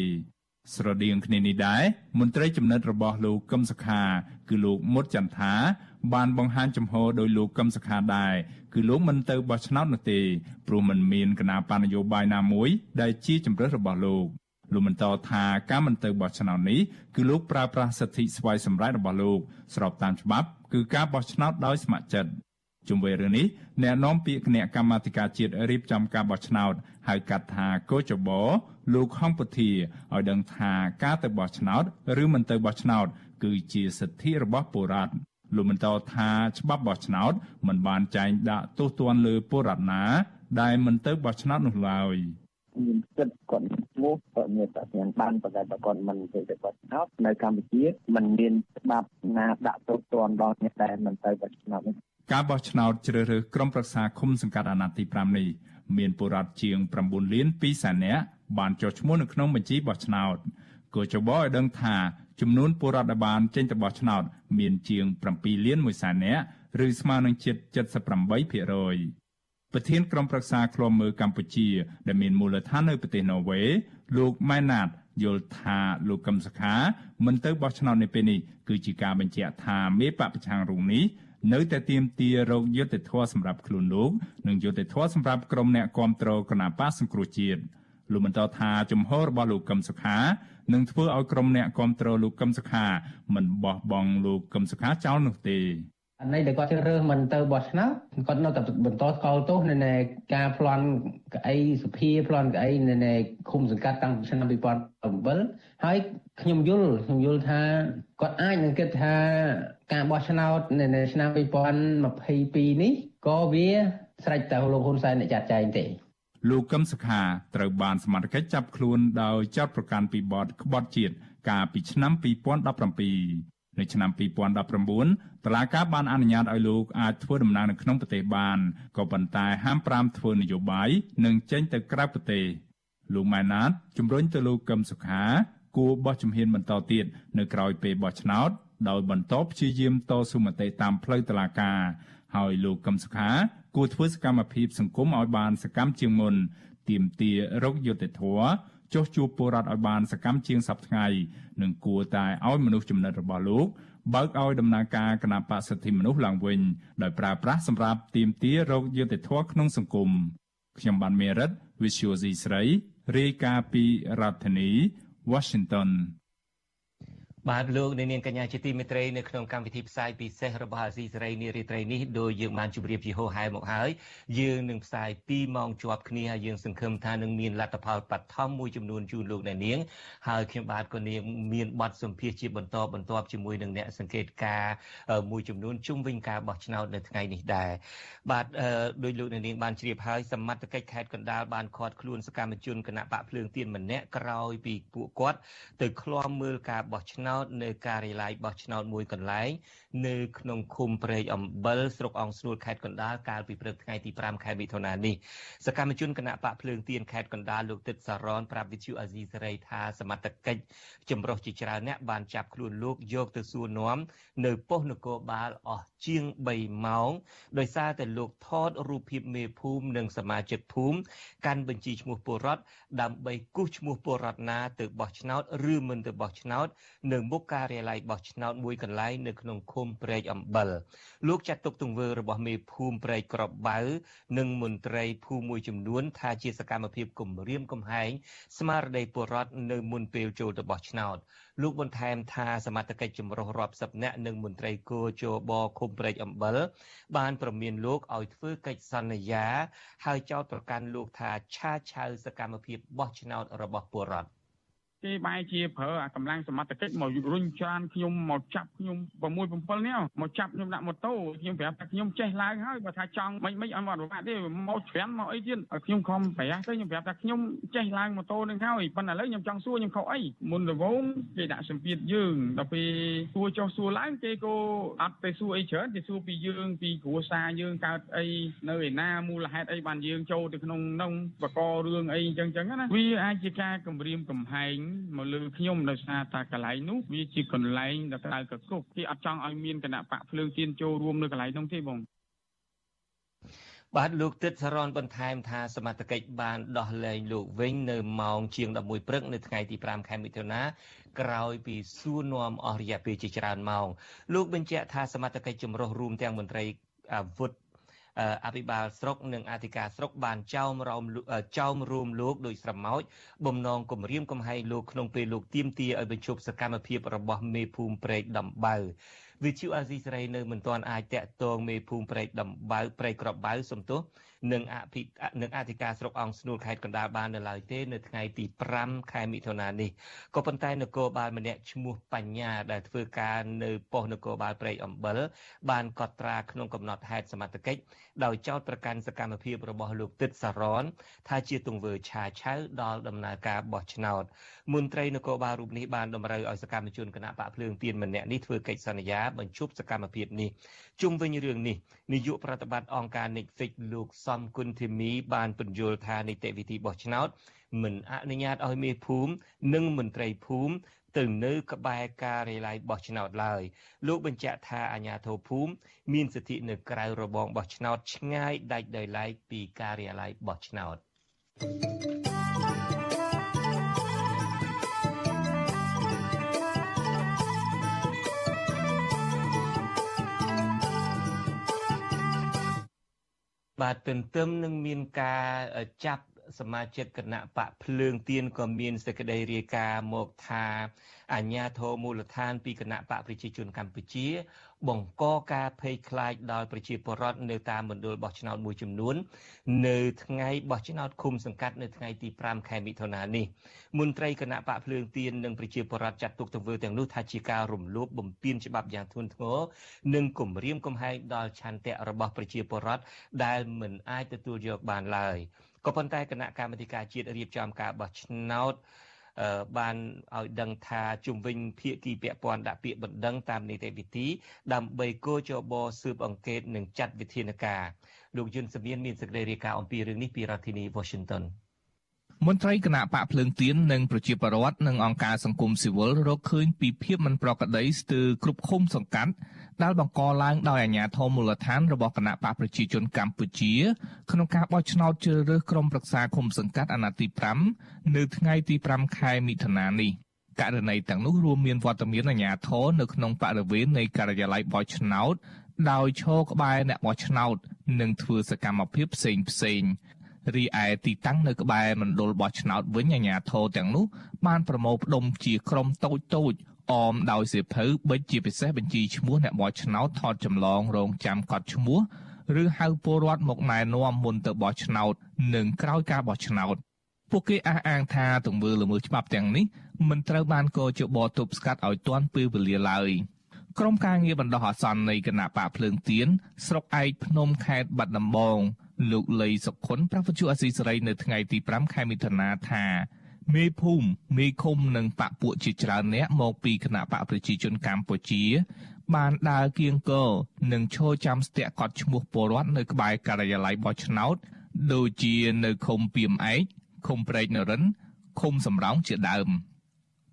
ស្រដៀងគ្នានេះដែរមន្ត្រីចំណិតរបស់លោកកឹមសុខា គឺលោកមុតចន្ទថា បានបង្ហាញចំហដោយលោកកឹមសុខាដែរគឺលោកមិនទៅបោះឆ្នោតនោះទេព្រោះមិនមានគណៈបញ្ញយោបាយណាមួយដែលជាជំរើសរបស់លោកលោកបន្តថាការមិនទៅបោះឆ្នោតនេះគឺលោកប្រើប្រាស់សិទ្ធិស្វ័យសម្រេចរបស់លោកស្របតាមច្បាប់ គឺការបោះឆ្នោតដោយស្ម័គ្រចិត្តជុំវិញរឿងនេះអ្នកនាំពាក្យគណៈកម្មាធិការជាតិរៀបចំការបោះឆ្នោតហៅកាត់ថាកោចបលោកហងពុធាឲ្យដឹងថាការទៅបោះឆ្នោត ឬមិនទៅបោះឆ្នោត គឺជាសិទ្ធិរបស់ពលរដ្ឋ លោកបន្តថាច្បាប់បោះឆ្នោតមិនបានចែងដាក់ទោសទណ្ឌលើពលរដ្ឋណា ដែលមិនទៅបោះឆ្នោតនោះឡើយមានសិទ្ធិគាត់ឈ្មោះគាត់មានតញ្ញាបានប៉ុន្តែបើគាត់មិនទៅទៅបោះឆ្នោតនៅកម្ពុជាมันមានច្បាប់ណាដាក់ទោសទណ្ឌដល់អ្នកដែលមិនទៅបោះឆ្នោតនេះការបោះឆ្នោតជ្រើសរើសក្រុមប្រឹក្សាឃុំសង្កាត់អាណត្តិទី5នេះមានពលរដ្ឋជាង9លាន2សែននាក់បានចុះឈ្មោះនៅក្នុងបញ្ជីបោះឆ្នោតគូចបឲ្យដឹងថា ចំនួនពលរដ្ឋដែលបានចេញទៅបោះឆ្នោត មានជាង7លាន1សែននាក់ឬស្មើនឹងជិត78%ប្រធានក្រុមប្រឹក្សាឃ្លាំមើលកម្ពុជា ដែលមានមូលដ្ឋាននៅប្រទេសណ័រវេលោកម៉ែណាតយល់ថាលោកកឹមសុខាមិនទៅបោះឆ្នោតនៅពេលនេះគឺជាការបញ្ជាក់ថាមេបពប្រឆាំងរូបនេះនៅតែទាមទាររោគយុត្តិធម៌សម្រាប់ខ្លួនលោកនិងយុត្តិធម៌សម្រាប់ក្រុមអ្នកគាំទ្រគណបកសង្គ្រោះជាតិ លោកបន្តថាជំហររបស់លោកកឹមសុខានឹងធ្វើឲ្យក្រុមអ្នកគាំទ្រលោកកឹមសុខាមិនបោះបង់លោកកឹមសុខាចោលនោះទេអានេះដែលគាត់ជ្រើសរើសមិនទៅបោះឆ្នោតគាត់នៅតែបន្តស្កល់ទោសនៅការប្លន់ក្អីសុភាប្លន់ក្អីនៅឃុំសង្កាត់តាំងពីឆ្នាំ2007ហើយខ្ញុំយល់ខ្ញុំយល់ថាគាត់អាចនឹងគិតថាការបោះឆ្នោតនៅឆ្នាំ2022នេះក៏វាស្រេចទៅលោកហ៊ុនសែនអ្នកចាត់ចែងទេ លោកកឹមសុខាត្រូវបានសមត្ថកិច្ចចាប់ខ្លួនដោយចោទប្រកាន់ពីបទក្បត់ជាតិកាលពីឆ្នាំ2017នៅឆ្នាំ2019តឡាការបានអនុញ្ញាតឲ្យលោកអាចធ្វើដំណើរនៅក្នុងប្រទេសបានក៏ប៉ុន្តែហាមប្រាមធ្វើនយោបាយនិងចេញទៅក្រៅប្រទេសលោកម៉ែណាតជំរុញទៅលោកកឹមសុខាគួរបោះជំហានបន្តទៀតនៅក្រៅពេលបោះឆ្នោតដោយបន្តព្យាយាមតស៊ូមតិតាមផ្លូវតុលាការហើយលោកកឹមសុខា គួរធ្វើសកម្មភាពសង្គមឲ្យបានសកម្មជាងមុនទាមទាររកយុត្តិធម៌ចុះជួបពលរដ្ឋឲ្យបានសកម្មជាងសប្តាហ៍និងគួរតែឲ្យមនុស្សចំណិតរបស់លោកបើកឲ្យដំណើរការគណបកសិទ្ធិមនុស្សឡើងវិញដោយប្រើប្រាស់សម្រាប់ទាមទាររកយុត្តិធម៌ក្នុងសង្គមខ្ញុំបានមេរិត Visual C ស្រីរាយការណ៍ពីរដ្ឋធានី Washington បាទលោកនាងកញ្ញាជាទីមេត្រីនៅក្នុងកម្មវិធីផ្សាយពិសេសរបស់អាស៊ីសេរីនារីត្រីនេះដោយយើងបានជម្រាបជាហោហែមកហើយយើងនឹងផ្សាយ2ម៉ោងជាប់គ្នាហើយយើងសង្ឃឹមថានឹងមានលទ្ធផលបឋមមួយចំនួនជូនលោកអ្នកនាងហើយខ្ញុំបាទក៏នាងមានបទសម្ភាសជាបន្តបន្ទាប់ជាមួយនឹងអ្នកសង្កេតការមួយចំនួនជុំវិញការបោះឆ្នោតនៅថ្ងៃនេះដែរបាទដោយលោកអ្នកនាងបានជ្រាបហើយសមត្ថកិច្ចខេត្តកណ្ដាលបានឃាត់ខ្លួនសកម្មជនគណៈបកភ្លើងទៀនម្នាក់ក្រោយពីពួកគាត់ទៅឃ្លាំមើលការបោះឆ្នោតតនៅការិយាល័យបោះឆ្នោតមួយកន្លែងនៅក្នុងឃុំព្រែកអំបិលស្រុកអង្គស្នួលខេត្តកណ្ដាលកាលពីព្រឹកថ្ងៃទី5ខែមិថុនានេះសកម្មជនគណៈបកភ្លើងទៀនខេត្តកណ្ដាលលោកទឹកសារ៉នប្រាប់វិទ្យុអាស៊ីសេរីថាសមត្ថកិច្ចចម្រុះជាច្រើនអ្នកបានចាប់ខ្លួនលោកយកទៅសួរនាំនៅប៉ុស្តិ៍នគរបាលអស់ជាង3ម៉ោងដោយសារតែលោកថតរូបភាពមេភូមិនិងសមាជិកភូមិកាន់បញ្ជីឈ្មោះពលរដ្ឋដើម្បីគូសឈ្មោះពលរដ្ឋណាទៅបោះឆ្នោតឬមិនទៅបោះឆ្នោតនៅមុខការិយាល័យបោះឆ្នោតមួយកន្លែងនៅក្នុងឃុំព្រែកអំបិលលោកចាត់ទុកទង្វើរបស់មេភូមិព្រែកក្របបៅ និងមន្ត្រីភូមិមួយចំនួន ថាជាសកម្មភាពគំរាមកំហែងស្មារតីពលរដ្ឋនៅមុនពេលចូលទៅបោះឆ្នោតលោកបន្ថែមថាសមត្ថកិច្ចចម្រុះរាប់សិបនាក់និងមន្ត្រីគោជបឃុំព្រែកអំបិលបានប្រមានលោកឲ្យធ្វើកិច្ចសន្យា ហើយចោទប្រកាន់លោកថាឆាឆៅសកម្មភាពបោះឆ្នោតរបស់ពលរដ្ឋ គេបែរជាប្រើអាកម្លាំងសមត្ថកិច្ចមករុញច្រានខ្ញុំមកចាប់ខ្ញុំ6 7នេះមកចាប់ខ្ញុំដាក់ម៉ូតូខ្ញុំប្រាប់ថាខ្ញុំចេះឡើងហើយបើថាចង់មិនមិនអត់មកប្រវត្តិទេមកច្រានមកអីទៀតឲ្យខ្ញុំខំប្រយ័ត្នទៅខ្ញុំប្រាប់ថាខ្ញុំចេះឡើងម៉ូតូនឹងហើយប៉ុន្តែឥឡូវខ្ញុំចង់សួរខ្ញុំខុសអីមុនដំបូងគេដាក់សម្ពាធយើងដល់ពេលសួរចុះសួរឡើងគេក៏អត់ទៅសួរអីច្រើនគេសួរពីយើងពីគ្រួសារយើងកើតអីនៅឯណាមូលហេតុអីបានយើងចូលទៅក្នុងនោះបករឿងអីអញ្ចឹងអញ្ចឹងណាវាអាចជាការគំរាមកំហែងមកលើខ្ញុំដោយសារតែកន្លែងនោះវាជាកន្លែងដែលក្រៅកគុកគេអត់ចង់ឲ្យមានគណៈបកភ្លើងទៀនចូលរួមនៅកន្លែងនោះទេបងបាទលោកទឹកសរនបន្ថែមថាសមត្ថកិច្ចបានដោះលែងលោកវិញនៅម៉ោងជាង11ព្រឹកនៅថ្ងៃទី5ខែមិថុនាក្រោយពីសួរនាំអស់រយៈពេលជាច្រើនម៉ោងលោកបញ្ជាក់ថាសមត្ថកិច្ចចម្រុះរួមទាំងមន្ត្រីអាវុធ អភិបាលស្រុកនិងអធិការស្រុកបានចោមរោមចោមរួមលោកដោយស្រមោចបំណងគម្រាមកំហែងលោកក្នុងពេលលោកទៀមទាឲ្យបញ្ឈប់សកម្មភាពរបស់មេភូមិព្រែកដំបៅ វិទ្យុអាស៊ីសេរីនៅមិនទាន់អាចតាក់ទងមេភូមិព្រែកដំបៅព្រែកក្របបៅសំទោសនិងអភិនិងអធិការស្រុកអង្គស្នួលខេត្តកណ្ដាលបាននៅឡើយទេនៅថ្ងៃទី5ខែមិថុនានេះក៏ប៉ុន្តែនគរបាលម្នាក់ឈ្មោះបញ្ញាដែលធ្វើការនៅប៉ុស្តិ៍នគរបាលព្រែកអំបិលបានកត់ត្រាក្នុងកំណត់ហេតុសមត្ថកិច្ចដោយចោទប្រកាន់សកម្មភាពរបស់លោកទឹកសារ៉នថាជាទង្វើឆាឆៅដល់ដំណើរការបោះឆ្នោតមន្ត្រីនគរបាលរូបនេះបានតម្រូវឲ្យសកម្មជនគណៈបកភ្លើងទៀនម្នាក់នេះធ្វើកិច្ចសន្យាបញ្ឈប់សកម្មភាពនេះជុំវិញរឿងនេះនាយកប្រតិបត្តិអង្គការ Netflix លោកសំគុណធីមីបានពន្យល់ថានីតិវិធីបោះឆ្នោតមិនអនុញ្ញាតឲ្យមេភូមិនិងមន្ត្រីភូមិទៅនៅក្បែរការិយាល័យបោះឆ្នោតឡើយលោកបញ្ជាក់ថាអាជ្ញាធរភូមិមានសិទ្ធិនៅក្រៅរបងបោះឆ្នោតឆ្ងាយដាច់ដោយឡែកពីការិយាល័យបោះឆ្នោត thank you បាទទន្ទឹមនឹងមានការចាប់ សមាជិកគណៈបកភ្លើងទៀនក៏មានសេចក្តីរាយការណ៍មកថាអាញាធរមូលដ្ឋានពីគណៈបកប្រជាជនកម្ពុជា បង្កការភ័យខ្លាចដល់ប្រជាពលរដ្ឋនៅតាមមណ្ឌលបោះឆ្នោតមួយចំនួន នៅថ្ងៃបោះឆ្នោតឃុំសង្កាត់នៅថ្ងៃទី5ខែមិថុនានេះមន្ត្រីគណៈបកភ្លើងទៀននិងប្រជាពលរដ្ឋចាត់ទុកទង្វើទាំងនោះថាជាការរំលោភបំពានច្បាប់យ៉ាងធ្ងន់ធ្ងរនិងគំរាមកំហែងដល់ឆន្ទៈរបស់ប្រជាពលរដ្ឋដែលមិនអាចទទួលយកបានឡើយ ក៏ប៉ុន្តែគណៈកម្មាធិការជាតិរៀបចំការបោះឆ្នោតបានឲ្យដឹងថាជំវិញភាគីពាក់ព័ន្ធដាក់ពាក្យបណ្ដឹងតាមនីតិវិធីដើម្បីកោជបស៊ើបអង្កេតនិងចាត់វិធានការលោកយុនសមៀនមានសេចក្តីរាយការណ៍អំពីរឿងនេះពីរដ្ឋធានី Washington មន្ត្រីគណៈបកភ្លើងទៀននិងប្រជាពលរដ្ឋនិងអង្គការសង្គមស៊ីវិលរកឃើញពីភាពមិនប្រក្រតីស្ទើរគ្រប់ឃុំសង្កាត់ ដែលបង្កឡើងដោយអាជ្ញាធរមូលដ្ឋានរបស់គណៈបកប្រជាជនកម្ពុជា ក្នុងការបោះឆ្នោតជ្រើសរើសក្រុមប្រឹក្សាឃុំសង្កាត់អាណត្តិទី5នៅថ្ងៃទី5ខែមិថុនានេះករណីទាំងនោះរួមមានវត្តមានអាជ្ញាធរនៅក្នុងបរិវេណនៃការិយាល័យបោះឆ្នោតដោយឈរក្បែរអ្នកបោះឆ្នោត និងធ្វើសកម្មភាពផ្សេងផ្សេងរីឯទីតាំងនៅក្បែរមណ្ឌលបោះឆ្នោតវិញអាជ្ញាធរទាំងនោះបានប្រមូលផ្ដុំជាក្រុមតូចតូច អមដោយសៀវភៅបិទជាពិសេសបញ្ជីឈ្មោះអ្នកបោះឆ្នោតថតចម្លងរងចាំកត់ឈ្មោះឬហៅពលរដ្ឋមកណែនាំមុនទៅបោះឆ្នោត និងក្រោយការបោះឆ្នោតពួកគេអះអាងថាទង្វើល្មើសច្បាប់ទាំងនេះមិនត្រូវបានកោជបទប់ស្កាត់ឲ្យទាន់ពេលវេលាឡើយក្រុមការងារបណ្ដោះអាសន្ននៃគណៈបកភ្លើងទៀនស្រុកឯកភ្នំខេត្តបាត់ដំបងលោកលីសុខុនប្រពន្ធអាស៊ីសេរីនៅថ្ងៃទី5ខែមិថុនាថា មេភូមិមេឃុំនិងបពពួកជាច្រើនអ្នកមកពីគណៈបកប្រជាជនកម្ពុជា បានដើរគៀងគរនិងឈរចាំស្ទាក់កត់ឈ្មោះពលរដ្ឋនៅក្បែរការិយាល័យបោះឆ្នោត ដូចជានៅឃុំពីមឯកឃុំព្រែកនរិនឃុំសំរោងជាដើម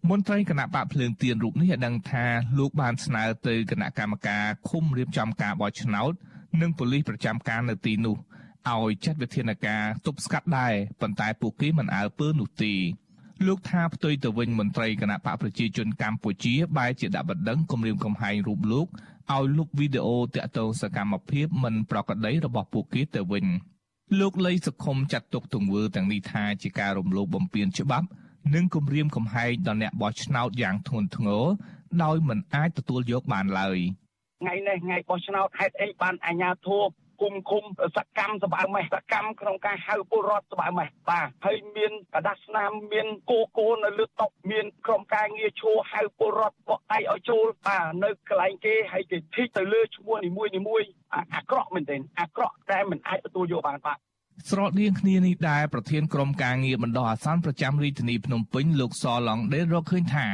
មន្ត្រីគណៈបកភ្លើងទៀនរូបនេះឲ្យដឹងថាលោកបានស្នើទៅគណៈកម្មការឃុំរៀបចំការបោះឆ្នោត និងប៉ូលីសប្រចាំការនៅទីនោះឲ្យចាត់វិធានការទប់ស្កាត់ដែរប៉ុន្តែពួកគេមិនអើពើនោះទេ លោកថាផ្ទុយទៅវិញមន្ត្រីគណៈបកប្រជាជនកម្ពុជាបែរជាដាក់បណ្ដឹងគម្រាមកំហែងរូបលោកឲ្យលុបវីដេអូតាក់ទងសកម្មភាពមិនប្រក្រតីរបស់ពួកគេទៅវិញលោកលីសុខុមចាត់ទុកទង្វើទាំងនេះថាជាការរំលោភបំពានច្បាប់និងគម្រាមកំហែងដល់អ្នកបោះឆ្នោតយ៉ាងធ្ងន់ធ្ងរដោយមិនអាចទទួលយកបានឡើយថ្ងៃនេះថ្ងៃបោះឆ្នោតហេតុអីបានអាជ្ញាធរ គុំគុំសកម្មសម្បើមេសកម្មក្នុងការហៅពលរដ្ឋសម្បើមេបាទហើយមានកដាស់ស្នាមមានគោគោនៅលើតុមានក្រុមការងារឈួរហៅពលរដ្ឋបកដៃឲ្យចូលបាទនៅកន្លែងគេហើយគេធីកទៅលើឈ្មោះនីមួយនីមួយអាក្រក់មែនទែនអាក្រក់តែមិនអាចទទួលយកបានបាទស្រដៀងគ្នានេះដែរប្រធានក្រុមការងារបណ្ដោះអាសន្នប្រចាំរាជធានីភ្នំពេញលោកសឡង់ដេររកឃើញថា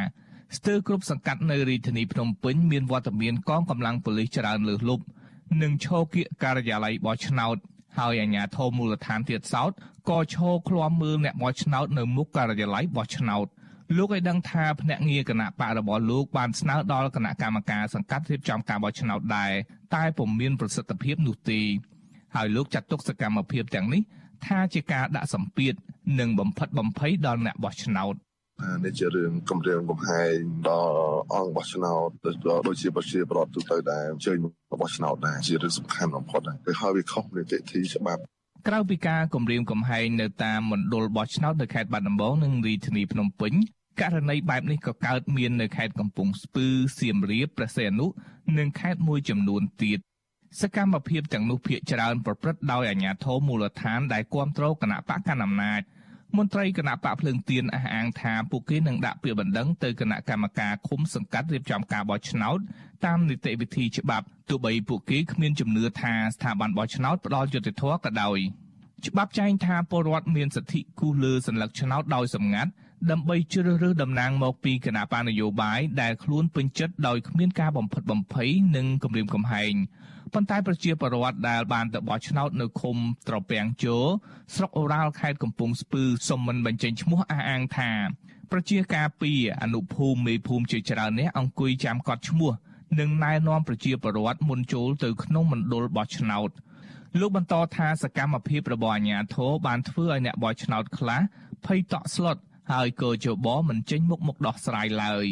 ស្ទើរគ្រប់សង្កាត់នៅរាជធានីភ្នំពេញមានវត្តមានកងកម្លាំងប៉ូលីសច្រើនលើសលប់ និងឈរគៀកការិយាល័យបោះឆ្នោតហើយអាជ្ញាធរមូលដ្ឋានទៀតសោតក៏ឈរឃ្លាំមើលអ្នកបោះឆ្នោតនៅមុខការិយាល័យបោះឆ្នោតលោកឲ្យដឹងថាភ្នាក់ងារគណៈបករបស់លោកបានស្នើដល់គណៈកម្មការសង្កាត់រៀបចំការបោះឆ្នោតដែរតែពុំមានប្រសិទ្ធភាពនោះទេហើយលោកចាត់ទុកសកម្មភាពទាំងនេះថាជាការដាក់សម្ពាធនិងបំផិតបំភ័យដល់អ្នកបោះឆ្នោតនេះជារឿងគម្រាមកំហែងដល់អង្គបោះឆ្នោតដូចជាប្រជាប្រដ្ឋទូទៅដែរអញ្ជើញ បោះឆ្នោតដែរជារឿងសំខាន់បំផុតដែរហើយវាខុសនីតិវិធីច្បាប់ក្រៅពីការគម្រាមកំហែងនៅតាមមណ្ឌលបោះឆ្នោតនៅខេត្តបាត់ដំបងនិងរាជធានីភ្នំពេញករណីបែបនេះក៏កើតមាននៅខេត្តកំពង់ស្ពឺសៀមរាបព្រះសីហនុនិងខេត្តមួយចំនួនទៀតសកម្មភាពទាំងនោះភាកច្រើនប្រព្រឹត្តដោយអាជ្ញាធរមូលដ្ឋានដែលគ្រប់គ្រងគណៈបកកណ្ដាលអំណាច មន្ត្រីគណៈបកភ្លើងទៀនអះអាងថាពួកគេនឹងដាក់ពាក្យបណ្ដឹងទៅគណៈកម្មការឃុំសង្កាត់រៀបចំការបោះឆ្នោតតាមនីតិវិធីច្បាប់ទោះបីពួកគេគ្មានជំនឿថាស្ថាប័នបោះឆ្នោតផ្ដល់យុត្តិធម៌ក៏ដោយច្បាប់ចែងថាពលរដ្ឋមានសិទ្ធិគូសលើសញ្ញាឆ្នោតដោយសម្ងាត់ ដើម្បីជ្រើសរើសតំណាងមកពីគណៈបកនយោបាយដែលខ្លួនពេញចិត្តដោយគ្មានការបំផិតបំភ័យនិងគំរាមកំហែងប៉ុន្តែប្រជាពលរដ្ឋដែលបានទៅបោះឆ្នោតនៅឃុំត្រពាំងជោស្រុកអូរ៉ាល់ខេត្តកំពង់ស្ពឺសុំមិនបញ្ចេញឈ្មោះអះអាងថាប្រជាការពីអនុភូមិមេភូមិជាច្រើននេះអង្គុយចាំកត់ឈ្មោះនិងណែនាំប្រជាពលរដ្ឋមុនចូលទៅក្នុងមណ្ឌលបោះឆ្នោតលោកបន្តថាសកម្មភាពរបស់អាជ្ញាធរបានធ្វើឲ្យអ្នកបោះឆ្នោតខ្លះភ័យតក់ស្លុត ហើយកោជបមិនចេញមុខមកដោះស្រាយឡើយ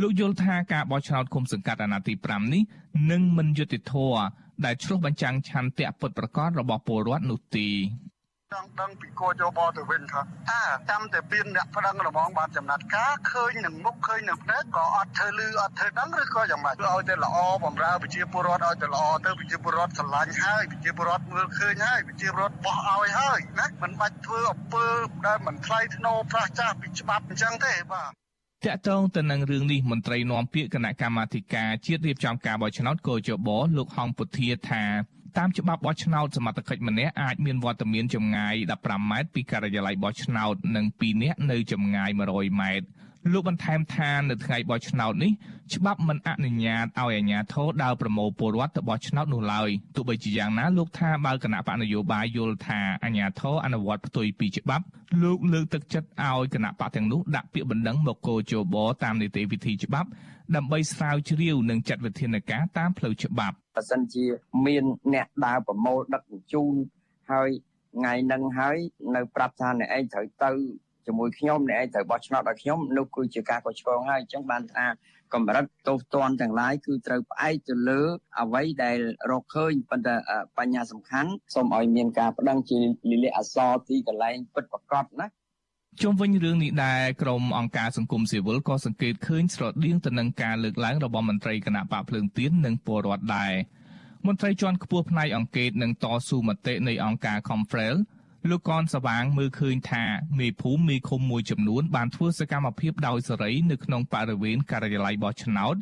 លោកយល់ថាការបោះឆ្នោតគុំសង្កាត់អាណត្តិទី5នេះនឹងមិនយុត្តិធម៌ដែលឆ្លុះបញ្ចាំងឆន្ទៈពិតប្រាកដរបស់ពលរដ្ឋនោះទេ ចង់ដឹងពីគោយោបល់ទៅវិញថាតើចាំតែពៀនអ្នកប្តឹងរបងបានចំណាត់ការឃើញនឹងមុខឃើញនឹងភ្នែកក៏អត់ធ្វើលឺអត់ធ្វើដឹងឬក៏យ៉ាងម៉េចឲ្យតែល្អបំរើប្រជាពលរដ្ឋឲ្យតែល្អទៅប្រជាពលរដ្ឋឆ្លាញ់ហើយប្រជាពលរដ្ឋមើលឃើញហើយប្រជាពលរដ្ឋបោះឲ្យហើយណាមិនបាច់ធ្វើអំពើដែលមិនថ្លៃថ្នូរប្រះចាស់ពីច្បាប់អញ្ចឹងទេបាទតាក់ទងទៅនឹងរឿងនេះមន្ត្រីនាំពាក្យគណៈកម្មាធិការជាតិរៀបចំការបោះឆ្នោតកោជបលោកហងពុធាថា តាមច្បាប់បោះឆ្នោតសមត្ថកិច្ចម្នាក់អាចមានវត្តមានចម្ងាយ15ម៉ែត្រពីការិយាល័យបោះឆ្នោតនិង2នាក់នៅចម្ងាយ100ម៉ែត្រលោកបន្ថែមថានៅថ្ងៃបោះឆ្នោតនេះច្បាប់មិនអនុញ្ញាតឲ្យអាជ្ញាធរដើរប្រមូលពលរដ្ឋទៅបោះឆ្នោតនោះឡើយទោះបីជាយ៉ាងណាលោកថាបើគណៈបកនយោបាយយល់ថាអាជ្ញាធរអនុវត្តផ្ទុយពីច្បាប់លោកលើកទឹកចិត្តឲ្យគណៈបកទាំងនោះដាក់ពាក្យបណ្ដឹងមកគោជបតាមនីតិវិធីច្បាប់ ដើម្បីស្រាវជ្រាវនិងចាត់វិធានការតាមផ្លូវច្បាប់បើសិនជាមានអ្នកដើរប្រមូលដឹកជញ្ជូនហើយថ្ងៃនឹងហើយនៅប្រាប់ថាអ្នកឯងត្រូវទៅជាមួយខ្ញុំអ្នកឯងត្រូវបោះឆ្នោតឲ្យខ្ញុំនោះគឺជាការកុសឆ្គងហើយអញ្ចឹងបានថាកម្រិតទោសទណ្ឌទាំងឡាយគឺត្រូវផ្អែកទៅលើអ្វីដែលរកឃើញប៉ុន្តែបញ្ហាសំខាន់សូមឲ្យមានការប្តឹងជាលិលាអសរទីកន្លែងពិតប្រាកដណា ជុំវិញរឿងនេះដែរក្រមអង្គការសង្គមស៊ីវិលក៏សង្កេតឃើញស្រដៀងទៅនឹងការលើកឡើងរបស់មន្ត្រីគណៈបកភ្លើងទៀននិងពលរដ្ឋដែរមន្ត្រីជាន់ខ្ពស់ផ្នែកអង្គការនិងតស៊ូមតិនៃអង្គការ Confrel លោកកនសវាងមើលឃើញថាមេភូមិមេឃុំមួយចំនួនបានធ្វើសកម្មភាពដោយសេរីនៅក្នុងបរិវេណការិយាល័យបោះឆ្នោត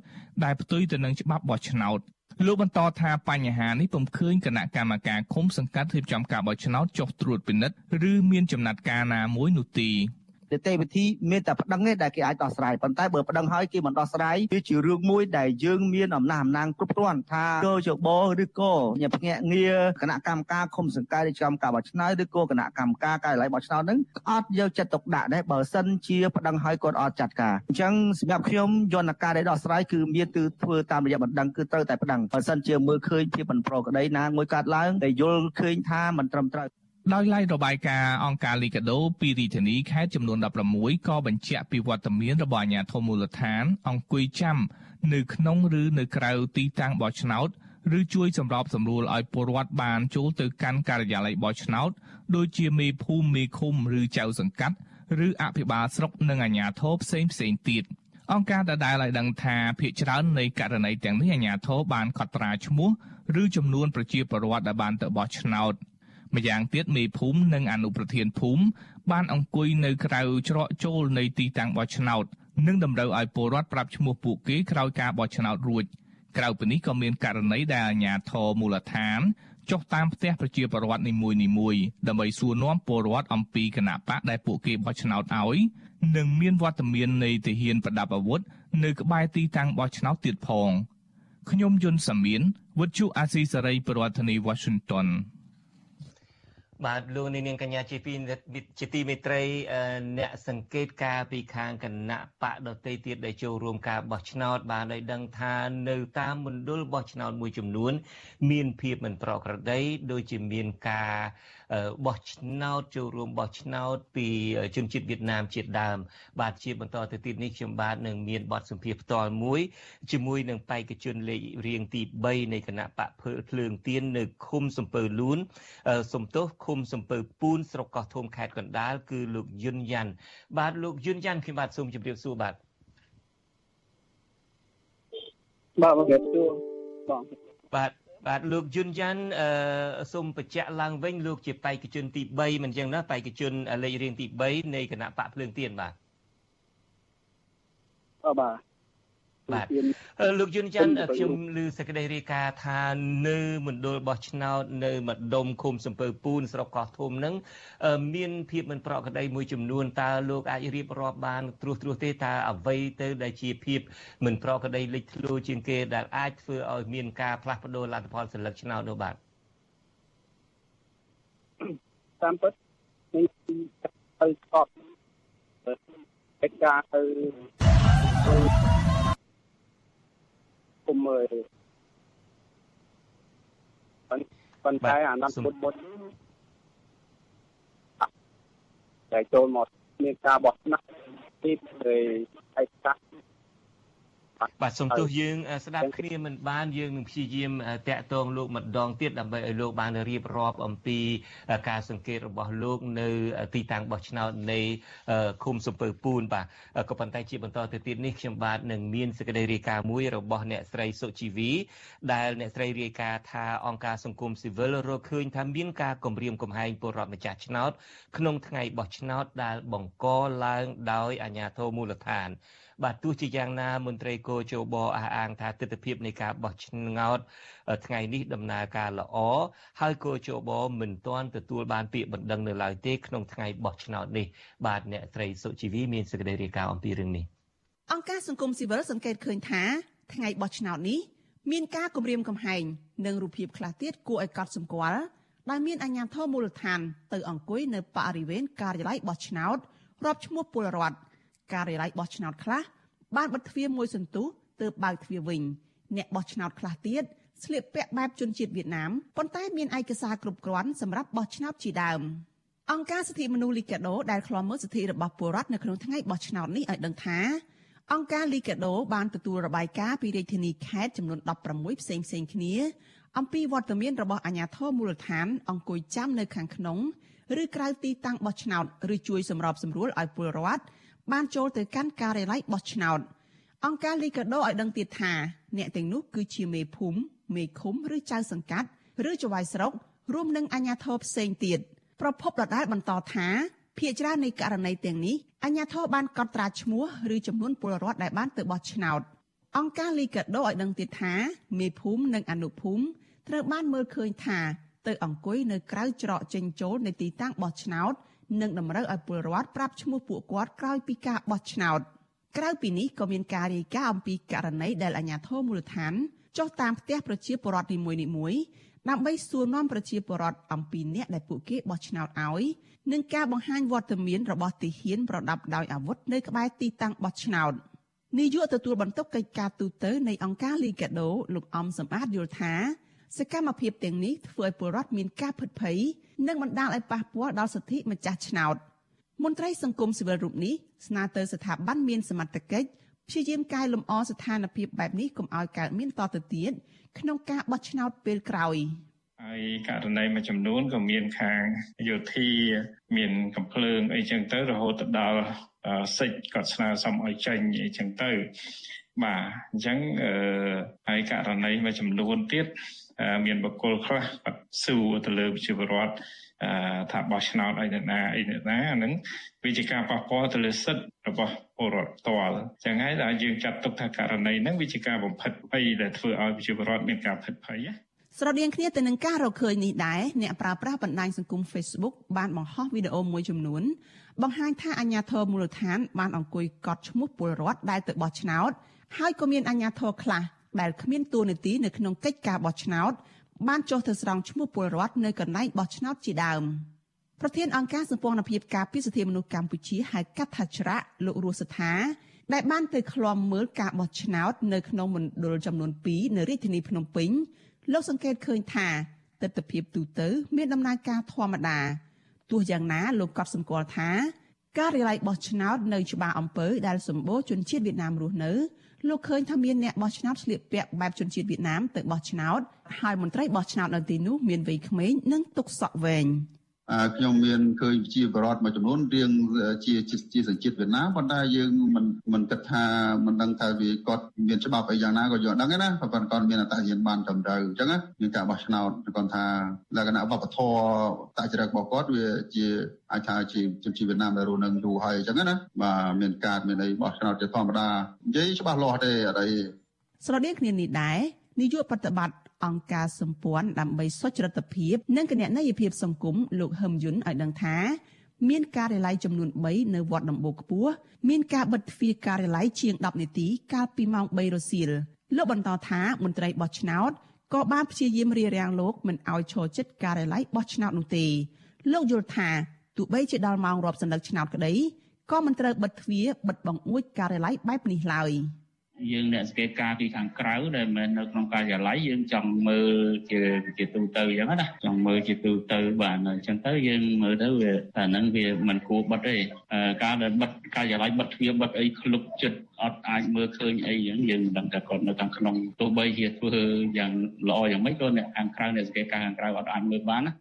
ដែលផ្ទុយទៅនឹងច្បាប់បោះឆ្នោត លោកបន្តថាបញ្ហានេះពុំឃើញគណៈកម្មការឃុំសង្កាត់រៀបចំការបោះឆ្នោតចុះត្រួតពិនិត្យឬមានចំណាត់ការណាមួយនោះទេ នីតិវិធីមានតែប្តឹងទេដែលគេអាចដោះស្រាយប៉ុន្តែបើប្តឹងហើយគេមិនដោះស្រាយវាជារឿងមួយដែលយើងមានអំណះអំណាងគ្រប់គ្រាន់ថាកោជបឬក៏ញាភ្នាក់ងារគណៈកម្មការឃុំសង្កាត់រៀបចំការបោះឆ្នោតឬក៏គណៈកម្មការការិយាល័យបោះឆ្នោតហ្នឹងអត់យកចិត្តទុកដាក់ដែរបើសិនជាប្តឹងហើយគាត់អត់ចាត់ការអញ្ចឹងសម្រាប់ខ្ញុំយន្តការដែលដោះស្រាយគឺមានគឺធ្វើតាមរយៈបណ្ដឹងគឺត្រូវតែប្តឹងបើសិនជាមើលឃើញភាពមិនប្រក្រតីណាមួយកើតឡើងដែលយល់ឃើញថាមិនត្រឹមត្រូវ ដោយឡែករបាយការណ៍អង្គការលីកាដូពីរាជធានីខេត្តចំនួន16ក៏បញ្ជាក់ពីវត្តមានរបស់អាជ្ញាធរមូលដ្ឋាន អង្គុយចាំនៅក្នុងឬនៅក្រៅទីតាំងបោះឆ្នោតឬជួយសម្របសម្រួលឲ្យពលរដ្ឋបានចូលទៅកាន់ការិយាល័យបោះឆ្នោតដូចជាមេភូមិមេឃុំឬចៅសង្កាត់ឬអភិបាលស្រុកនិងអាជ្ញាធរផ្សេងផ្សេងទៀតអង្គការដដែលឲ្យដឹងថាភាគច្រើននៃករណីទាំងនេះអាជ្ញាធរបានកត់ត្រាឈ្មោះឬចំនួនប្រជាពលរដ្ឋដែលបានទៅបោះឆ្នោត ម្យ៉ាងទៀតមេភូមិនិងអនុប្រធានភូមិបានអង្គុយនៅក្រៅច្រកចូលនៃទីតាំងបោះឆ្នោតនិងតម្រូវឲ្យពលរដ្ឋប្រាប់ឈ្មោះពួកគេក្រោយការបោះឆ្នោតរួចក្រៅពីនេះក៏មានករណីដែលអាជ្ញាធរមូលដ្ឋានចុះតាមផ្ទះប្រជាពលរដ្ឋនីមួយៗដើម្បីសួរនាំពលរដ្ឋអំពីគណៈបកដែលពួកគេបោះឆ្នោតឲ្យនិងមានវត្តមាននៃទាហានប្រដាប់អាវុធនៅក្បែរទីតាំងបោះឆ្នោតទៀតផងខ្ញុំយុនសាមៀនវិទ្យុអាស៊ីសេរីប្រធានាធិបតី Washington បាទលោកនាងកញ្ញាជាពីជាទីមេត្រីអ្នកសង្កេតការពីខាងគណៈបកដតីទៀតដែលចូលរួមការបោះឆ្នោតបានឲ្យដឹងថានៅតាមមណ្ឌលបោះឆ្នោតមួយចំនួន មានភាពមិនប្រក្រតីដូចជាមានការបោះឆ្នោតចូលរួមបោះឆ្នោតពីជនជាតិវៀតណាមជាតិដើម បាទជាបន្តទៅទៀតនេះខ្ញុំបាទនឹងមានបទសម្ភាសផ្ទាល់មួយជាមួយនឹងបេក្ខជនលេខរៀងទី3នៃគណៈបកភ្លើងទៀននៅឃុំសំពើលួនសំទោសឃុំសំពើពូនស្រុកកោះធំខេត្តកណ្ដាលគឺលោកយុនយ៉ាន់បាទលោកយុនយ៉ាន់ខ្ញុំបាទសូមជម្រាបសួរបាទបាទមកជម្រាបសួរបងបាទបាទលោកយុនយ៉ាន់អឺសូមបញ្ជាក់ឡើងវិញលោកជាបេក្ខជនទី3មិនចឹងណាបេក្ខជនលេខរៀងទី3នៃគណៈបកភ្លើងទៀនបាទអបាទ បាទលោកយុនច័ន្ទខ្ញុំឮសេចក្តីរាយការណ៍ថានៅមណ្ឌលបោះឆ្នោតនៅម្ដុំឃុំសំពើពូនស្រុកកោះធំនឹងមានភាពមិនប្រក្រតីមួយចំនួនតើលោកអាចរៀបរាប់បានត្រួសត្រាសទេតើអ្វីទៅដែលជាភាពមិនប្រក្រតីលេចធ្លោជាងគេដែលអាចធ្វើឲ្យមានការផ្លាស់ប្ដូរលទ្ធផលសិលឹកឆ្នោតនោះបាទតាមពិតនេះទៅស្បកិច្ចការទៅ គុំមើលប៉ុន្តែអាណត្តិមុនមុនតែចូលមកមានការបោះឆ្នោតទីឯកសារ បាទសូមទោសយើងស្ដាប់គ្នាមិនបានយើងនឹងព្យាយាមតាក់ទងលោកម្ដងទៀតដើម្បីឲ្យលោកបានរៀបរាប់អំពីការសង្កេតរបស់លោកនៅទីតាំងបោះឆ្នោតនៃឃុំសំពើពូនបាទក៏ប៉ុន្តែជាបន្តទៅទៀតនេះខ្ញុំបាទនឹងមានសេចក្តីរាយការណ៍មួយរបស់អ្នកស្រីសុជីវីដែលអ្នកស្រីរាយការណ៍ថាអង្គការសង្គមស៊ីវិលរកឃើញថាមានការគំរាមកំហែងពលរដ្ឋម្ចាស់ឆ្នោតក្នុងថ្ងៃបោះឆ្នោតដែលបង្កឡើងដោយអាជ្ញាធរមូលដ្ឋាន បាទទោះជាយ៉ាងណាមន្ត្រីគោជបអះអាងថាទស្សនវិជ្ជានៃការបោះឆ្នោតថ្ងៃនេះដំណើរការល្អហើយគោជបមិនទាន់ទទួលបានពាក្យបណ្ដឹងនៅឡើយទេក្នុងថ្ងៃបោះឆ្នោតនេះបាទអ្នកស្រីសុជីវីមានសេចក្តីរាយការណ៍អំពីរឿងនេះអង្គការសង្គមស៊ីវិលសង្កេតឃើញថាថ្ងៃបោះឆ្នោតនេះមានការគម្រាមកំហែងនិងរូបភាពខ្លះទៀតគួរឲ្យកត់សម្គាល់ដែលមានអាជ្ញាធរមូលដ្ឋានទៅអង្គុយនៅបរិវេណការិយាល័យបោះឆ្នោតរាប់ឈ្មោះពលរដ្ឋ ការិយាល័យបោះឆ្នោតខ្លះបានបិទទ្វារមួយសន្ទុះទើបបើកទ្វារវិញអ្នកបោះឆ្នោតខ្លះទៀតស្លៀកពាក់បែបជនជាតិវៀតណាមប៉ុន្តែមានឯកសារគ្រប់គ្រាន់សម្រាប់បោះឆ្នោតជាដើមអង្គការសិទ្ធិមនុស្សលីកាដូដែលឃ្លាំមើលសិទ្ធិរបស់ពលរដ្ឋនៅក្នុងថ្ងៃបោះឆ្នោតនេះឲ្យដឹងថាអង្គការលីកាដូបានទទួលរបាយការណ៍ពីរាជធានីខេត្តចំនួន16ផ្សេងផ្សេងគ្នាអំពីវត្តមានរបស់អាជ្ញាធរមូលដ្ឋានអង្គុយចាំនៅខាងក្នុងឬក្រៅទីតាំងបោះឆ្នោតឬជួយសម្របសម្រួលឲ្យពលរដ្ឋ បានចូលទៅកាន់ការិយាល័យបោះឆ្នោតអង្គការលីកាដូឲ្យដឹងទៀតថាអ្នកទាំងនោះគឺជាមេភូមិមេឃុំឬចៅសង្កាត់ឬចៅហ្វាយស្រុករួមនឹងអាជ្ញាធរផ្សេងទៀតប្រពន្ធដដែលបន្តថាភាគច្រើននៃករណីទាំងនេះអាជ្ញាធរបានកត់ត្រាឈ្មោះឬចំនួនពលរដ្ឋដែលបានទៅបោះឆ្នោតអង្គការលីកាដូឲ្យដឹងទៀតថាមេភូមិនិងអនុភូមិត្រូវបានមើលឃើញថាទៅអង្គុយនៅក្រៅច្រកចេញចូលនៃទីតាំងបោះឆ្នោត និងតម្រូវឲ្យពលរដ្ឋប្រាប់ឈ្មោះពួកគាត់ក្រោយពីការបោះឆ្នោតក្រៅពីនេះក៏មានការរាយការណ៍អំពីករណីដែលអាជ្ញាធរមូលដ្ឋានចុះតាមផ្ទះប្រជាពលរដ្ឋនីមួយៗដើម្បីសួរនាំប្រជាពលរដ្ឋអំពីអ្នកដែលពួកគេបោះឆ្នោតឲ្យនិងការបង្ហាញវត្តមានរបស់ទាហានប្រដាប់ដោយអាវុធនៅក្បែរទីតាំងបោះឆ្នោតនាយកទទួលបន្ទុកកិច្ចការទូតនៃអង្គការលីកាដូលោកអំសំអាតយល់ថា សកម្មភាពទាំងនេះធ្វើឲ្យពលរដ្ឋមានការភិតភ័យនិងបណ្ដាលឲ្យប៉ះពាល់ដល់សិទ្ធិម្ចាស់ឆ្នោតមន្ត្រីសង្គមស៊ីវិលរូបនេះស្នើទៅស្ថាប័នមានសមត្ថកិច្ចព្យាយាមកែលម្អស្ថានភាពបែបនេះកុំឲ្យកើតមានតទៅទៀតក្នុងការបោះឆ្នោតពេលក្រោយហើយករណីមួយចំនួនក៏មានខាងយោធាមានកំភ្លើងអីចឹងទៅរហូតដល់សិទ្ធគាត់ស្នើសុំឲ្យចេញអីចឹងទៅបាទអញ្ចឹងអឺហើយករណីមួយចំនួនទៀត មានបកគលខ្លះគាត់ស៊ូទៅលើវិជាវរដ្ឋថាបោះឆ្នោតអីណាអីណាហ្នឹងវាជាការប៉ះពាល់ទៅលើសិទ្ធិរបស់ពលរដ្ឋផ្ទាល់ចឹងហើយដែលយើងចាត់ទុកថាករណីហ្នឹងវាជាការបំផិតភ័យដែលធ្វើឲ្យវិជាវរដ្ឋមានការភិតភ័យណាស្រដៀងគ្នាទៅនឹងការរកឃើញនេះដែរអ្នកប្រើប្រាស់បណ្ដាញសង្គម Facebook បានបង្ហោះវីដេអូមួយចំនួនបង្ហាញថាអាញាធរមូលដ្ឋានបានអង្គុយកត់ឈ្មោះពលរដ្ឋដែលទៅបោះឆ្នោតហើយក៏មានអាញាធរខ្លះ ដែលគ្មានតួនាទីនៅក្នុងកិច្ចការបោះឆ្នោតបានចុះទៅស្រង់ឈ្មោះពលរដ្ឋនៅកន្លែងបោះឆ្នោតជាដើមប្រធានអង្គការសម្ព័ន្ធភាពការពារសិទ្ធិមនុស្សកម្ពុជាហៅកាត់ថាច្រាក់លោករស់សថាដែលបានទៅឃ្លាំមើលការបោះឆ្នោតនៅក្នុងមណ្ឌលចំនួន2នៅរាជធានីភ្នំពេញលោកសង្កេតឃើញថាទស្សនវិជ្ជាទូទៅមានដំណើរការធម្មតាទោះយ៉ាងណាលោកក៏សម្គាល់ថា ការិយាល័យបោះឆ្នោតនៅច្បារអំពើដែលសម្បូរជនជាតិវៀតណាមរស់នៅ លោកឃើញថាមានអ្នកបោះឆ្នោតស្លៀកពាក់បែបជនជាតិវៀតណាមទៅបោះឆ្នោតហើយមន្ត្រីបោះឆ្នោតនៅទីនោះមានវ័យក្មេងនិងទុកសក់វែង។ ខ្ញុំមានឃើញជាបរតមួយចំនួនរៀងជាជាសញ្ជាតិវៀតណាមប៉ុន្តែយើងមិនមិនគិតថាមិនដឹងថាវាគាត់មានច្បាប់អីយ៉ាងណាក៏យើងដឹងណាប៉ុន្តែគាត់មានអត្តសញ្ញាណបានត្រឹមត្រូវអញ្ចឹងមានការបោះឆ្នោតគាត់ថាលក្ខណៈវប្បធម៌តចរិតរបស់គាត់វាជាអាចថាជាជនជាតិវៀតណាមដែលរស់នៅយូរហើយអញ្ចឹងណាបាទមានការមានអីបោះឆ្នោតជាធម្មតានិយាយច្បាស់លាស់ទេអត់អីស្រដៀងគ្នានេះដែរនាយកប្រតិបត្តិ អង្គការសម្ព័ន្ធដើម្បីសុចរិតភាព និងគណនេយ្យភាពសង្គមលោកហឹមយុនឲ្យដឹងថាមានការិយាល័យចំនួន3នៅវត្តដំបូកខ្ពស់មានការបិទទ្វារការិយាល័យជាង10នាទីកាលពីម៉ោង3រសៀលលោកបន្តថាមន្ត្រីបោះឆ្នោតក៏បានព្យាយាមរារាំងលោកមិនឲ្យឈរជិតការិយាល័យបោះឆ្នោតនោះទេលោកយល់ថាទោះបីជាដល់ម៉ោងរាប់សន្លឹកឆ្នោតក្តីក៏មិនត្រូវបិទទ្វារបិទបង្អួចការិយាល័យបែបនេះឡើយ។ យើងអ្នកសង្កេតការពីខាងក្រៅដែលមិននៅក្នុងការិយាល័យយើងចង់មើលជាជាទូទៅអញ្ចឹងណាចង់មើលជាទូទៅបាទអញ្ចឹងទៅយើងមើលទៅវាតែហ្នឹងវាមិនគួរបិទទេការដែលបិទការិយាល័យបិទទ្វារបិទអីក្លុកចិត្តអត់អាចមើលឃើញអីអញ្ចឹងយើងមិនដឹងថាគាត់នៅខាងក្នុងទោះបីជាធ្វើយ៉ាងល្អយ៉ាងម៉េចក៏អ្នកខាងក្រៅអ្នកសង្កេតការខាងក្រៅអត់អាចមើលបានណា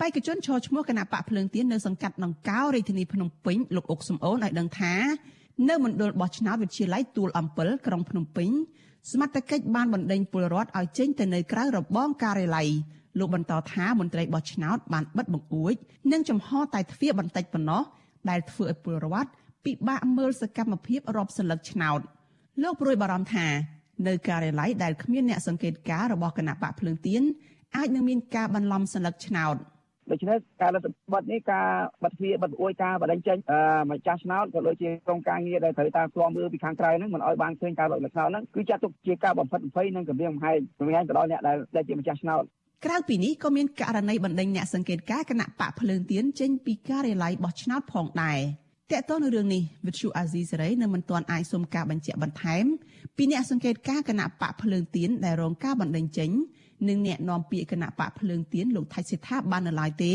បេក្ខជនឈរឈ្មោះគណៈបកភ្លើងទៀននៅសង្កាត់ដង្កោរាជធានីភ្នំពេញលោកអុកសំអូនឲ្យដឹងថា នៅមណ្ឌលបោះឆ្នោតវិទ្យាល័យទួលអំពិលក្រុងភ្នំពេញសមត្ថកិច្ចបានបណ្ដេញពលរដ្ឋឲ្យចេញទៅនៅក្រៅរបងការិយាល័យលោកបន្តថាមន្ត្រីបោះឆ្នោតបានបិទបង្អួច និងចំហតែទ្វារបន្តិចប៉ុណ្ណោះដែលធ្វើឲ្យពលរដ្ឋពិបាកមើលសកម្មភាពរាប់សន្លឹកឆ្នោតលោកព្រួយបារម្ភថានៅការិយាល័យដែលគ្មានអ្នកសង្កេតការរបស់គណៈបកភ្លើងទៀនអាចនឹងមានការបន្លំសន្លឹកឆ្នោត។ ដូច្នេះការរដ្ឋបတ်នេះការបិទទ្វារបិទអួយការបដិញ្ញចេញម្ចាស់ឆ្នោតក៏ដូចជាក្រុមការងារដែលត្រូវតាមស្លំមើលពីខាងក្រៅហ្នឹងមិនឲ្យបានឃើញការបិទឆ្នោតហ្នឹងគឺចាត់ទុកជាការបំផិតបំភ័យនិងគម្រាមកំហែងគម្រាមទៅដល់អ្នកដែលជាម្ចាស់ឆ្នោតក្រៅពីនេះក៏មានករណីបណ្ដេញអ្នកសង្កេតការគណៈបកភ្លើងទៀនចេញពីការិយាល័យបោះឆ្នោតផងដែរតើតើនៅរឿងនេះវិទ្យុអាស៊ីសេរីនៅមិនទាន់អាចសុំការបញ្ជាក់បន្ថែមពីអ្នកសង្កេតការគណៈបកភ្លើងទៀនដែលរងការបណ្ដេញចេញ និងអ្នកនាំពាក្យគណៈបកភ្លើងទៀនលោកថៃសិដ្ឋាបាននៅឡើយទេ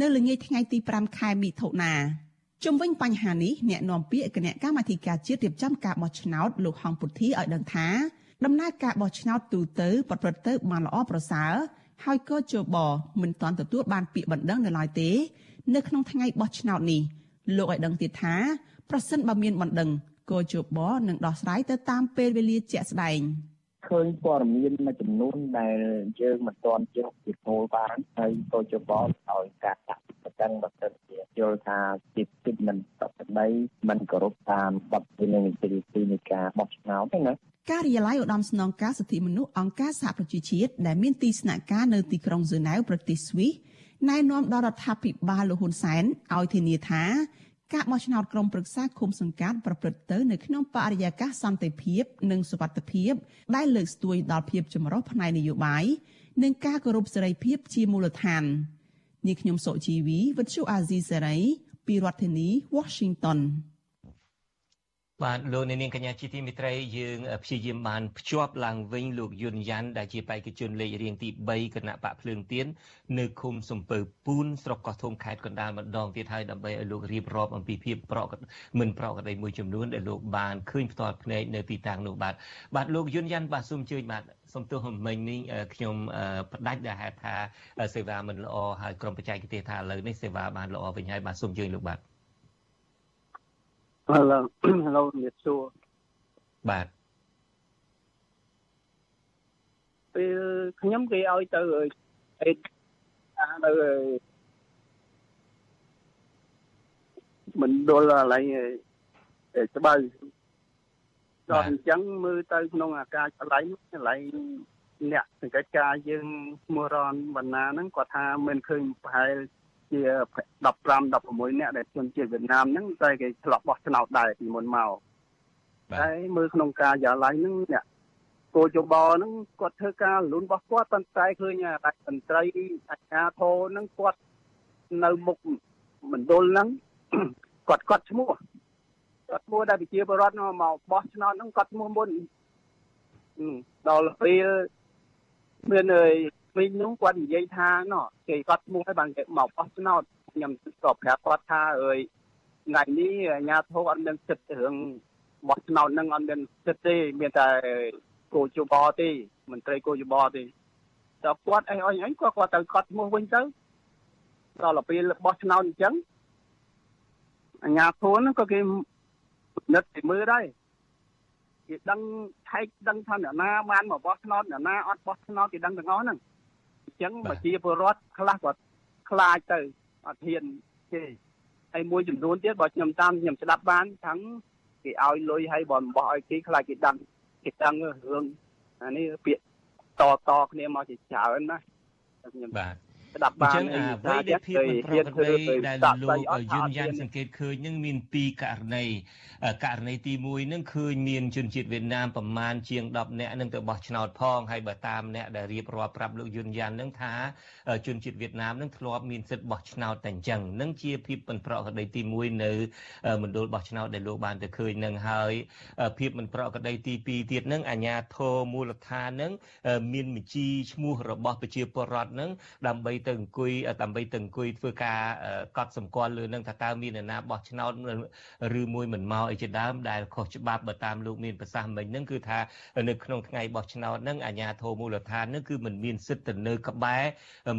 នៅល្ងាចថ្ងៃទី5ខែមិថុនាជុំវិញបញ្ហានេះអ្នកនាំពាក្យគណៈកម្មាធិការជាតិរៀបចំការបោះឆ្នោតលោកហងពុទ្ធីឲ្យដឹងថាដំណើរការបោះឆ្នោតទូទៅប្រព្រឹត្តទៅបានល្អប្រសើរហើយក៏ជបមិនទាន់ទទួលបានពាក្យបណ្ដឹងនៅឡើយទេ នៅក្នុងថ្ងៃបោះឆ្នោតនេះលោកឲ្យដឹងទៀតថាប្រសិនបើមានបណ្ដឹងក៏ជបនឹងដោះស្រាយទៅតាមពេលវេលាជាក់ស្ដែង។ ឃើញព័ត៌មានមួយចំនួនដែលយើងមិនទាន់យកពីគោលបានហើយក៏ជបល់ឲ្យការដាក់ប្រកាន់បើសិនជាយល់ថាជាទីមិនប្រក្រតីមិនគោរពតាមបទវិន័យនីតិវិធីនៃការបោះឆ្នោតទេណាការិយាល័យឧត្តមស្នងការសិទ្ធិមនុស្សអង្គការសហប្រជាជាតិដែលមានទីស្នាក់ការនៅទីក្រុងហ្សឺណែវប្រទេសស្វីសណែនាំដល់រដ្ឋាភិបាលលោកហ៊ុនសែនឲ្យធានាថា ការបោះឆ្នោតក្រុមប្រឹក្សាឃុំសង្កាត់ប្រព្រឹត្តទៅនៅក្នុងបរិយាកាសសន្តិភាព និងសុវត្ថិភាព ដែលលើកស្ទួយដល់ភាពចម្រុះផ្នែកនយោបាយនិងការគោរពសេរីភាពជាមូលដ្ឋាននាងខ្ញុំសុជីវីវិទ្យុអាស៊ីសេរីពីរដ្ឋធានី Washington បាទលោកអ្នកនាងកញ្ញាជាទីមេត្រីយើងព្យាយាមបានភ្ជាប់ឡើងវិញលោកយុនយ៉ាន់ដែលជាបេក្ខជនលេខរៀងទី3គណៈបកភ្លើងទៀននៅឃុំសំពើពូនស្រុកកោះធំខេត្តកណ្ដាលម្ដងទៀតហើយដើម្បីឲ្យលោករៀបរាប់អំពីភាពប្រកមិនប្រកក្តីមួយចំនួនដែលលោកបានឃើញផ្ទាល់ភ្នែកនៅទីតាំងនោះបាទបាទលោកយុនយ៉ាន់បាទសូមអញ្ជើញបាទសំទោសមិញនេះខ្ញុំផ្ដាច់ដែលហេតុថាសេវាមិនល្អហើយក្រុមបច្ចេកទេសថាឥឡូវនេះសេវាបានល្អវិញហើយបាទសូមអញ្ជើញលោកបាទ Hello Hello ជំរាបសួរបាទពេលខ្ញុំគេឲ្យទៅអេទៅមិនដុលកន្លែងស្បៅដល់អញ្ចឹងមើលទៅក្នុងអាការកន្លែងកន្លែងអ្នកសង្កេតការយើងឈ្មោះរនបណ្ណាហ្នឹងគាត់ថាមិនឃើញប្រហែល ជា15 16នាក់ដែលជនជាតិវៀតណាមហ្នឹងតែគេឆ្លប់បោះឆ្នោតដែរពីមុនមកតែមើលក្នុងការយ៉ាឡៃហ្នឹងអ្នកគោជបហ្នឹងគាត់ធ្វើការលូនរបស់គាត់ប៉ុន្តែឃើញតែតន្ត្រីអាជ្ញាធរហ្នឹងគាត់នៅមុខមណ្ឌលហ្នឹងគាត់គាត់ឈ្មោះគាត់ឈ្មោះដែលប្រជាពលរដ្ឋមកបោះឆ្នោតហ្នឹងគាត់ឈ្មោះមុនដល់ពេលមានអើ យវិញនោះគាត់និយាយថាណោះគេគាត់ឈ្មោះឲ្យបានគេមកបោះឆ្នោតខ្ញុំក៏ប្រាប់គាត់ថាអើយថ្ងៃនេះអាញាធរអត់មានសិទ្ធិរឿងបោះឆ្នោតនឹងអត់មានសិទ្ធិទេមានតែគោជបទេមន្ត្រីគោជបទេតើគាត់អីអីអីគាត់គាត់ទៅគាត់ឈ្មោះវិញទៅដល់ពេលបោះឆ្នោតអញ្ចឹងអាញាធរហ្នឹងក៏គេនឹកទៅមើលដែរគេដឹងឆែកដឹងថាអ្នកណាបានមកបោះឆ្នោតអ្នកណាអត់បោះឆ្នោតគេដឹងទាំងអស់ហ្នឹង ចឹងប្រជាពលរដ្ឋខ្លះគាត់ខ្លាចទៅអត់ហ៊ានទេហើយមួយចំនួនទៀតបើខ្ញុំតាមខ្ញុំស្ដាប់បានទាំងគេឲ្យលុយឲ្យបនបោះឲ្យគេខ្លាចគេដឹងគេដឹងរឿងអានេះពាក្យតតគ្នាមកជាច្រើនណាខ្ញុំបាទ ស្ដាប់បានអ្វីដែលភាពមិនប្រក្រតីដែលលោកយុនយ៉ាន់សង្កេតឃើញនឹងមានពីរករណីករណីទី1នឹងឃើញមានជនជាតិវៀតណាមប្រមាណជាង10នាក់នឹងទៅបោះឆ្នោតផងហើយបើតាមអ្នកដែលរៀបរាប់ប្រាប់លោកយុនយ៉ាន់នឹងថាជនជាតិវៀតណាមនឹងធ្លាប់មានសិទ្ធិបោះឆ្នោតតែអញ្ចឹងនឹងជាភាពមិនប្រក្រតីទី1នៅមណ្ឌលបោះឆ្នោតដែលលោកបានទៅឃើញនឹងហើយភាពមិនប្រក្រតីទី2ទៀតនឹងអាជ្ញាធរមូលដ្ឋាននឹងមានបញ្ជីឈ្មោះរបស់ប្រជាពលរដ្ឋនឹងដើម្បីទៅអង្គុយដើម្បីទៅអង្គុយធ្វើការកត់សម្គាល់លើនឹងថាតើមានអ្នកណាបោះឆ្នោតឬមួយមិនមកអីជាដើមដែលខុសច្បាប់បើតាមលោកមានប្រសាសន៍មិញហ្នឹងគឺថានៅក្នុងថ្ងៃបោះឆ្នោតហ្នឹងអាជ្ញាធរមូលដ្ឋានហ្នឹងគឺមិនមានសិទ្ធិទៅនៅក្បែរ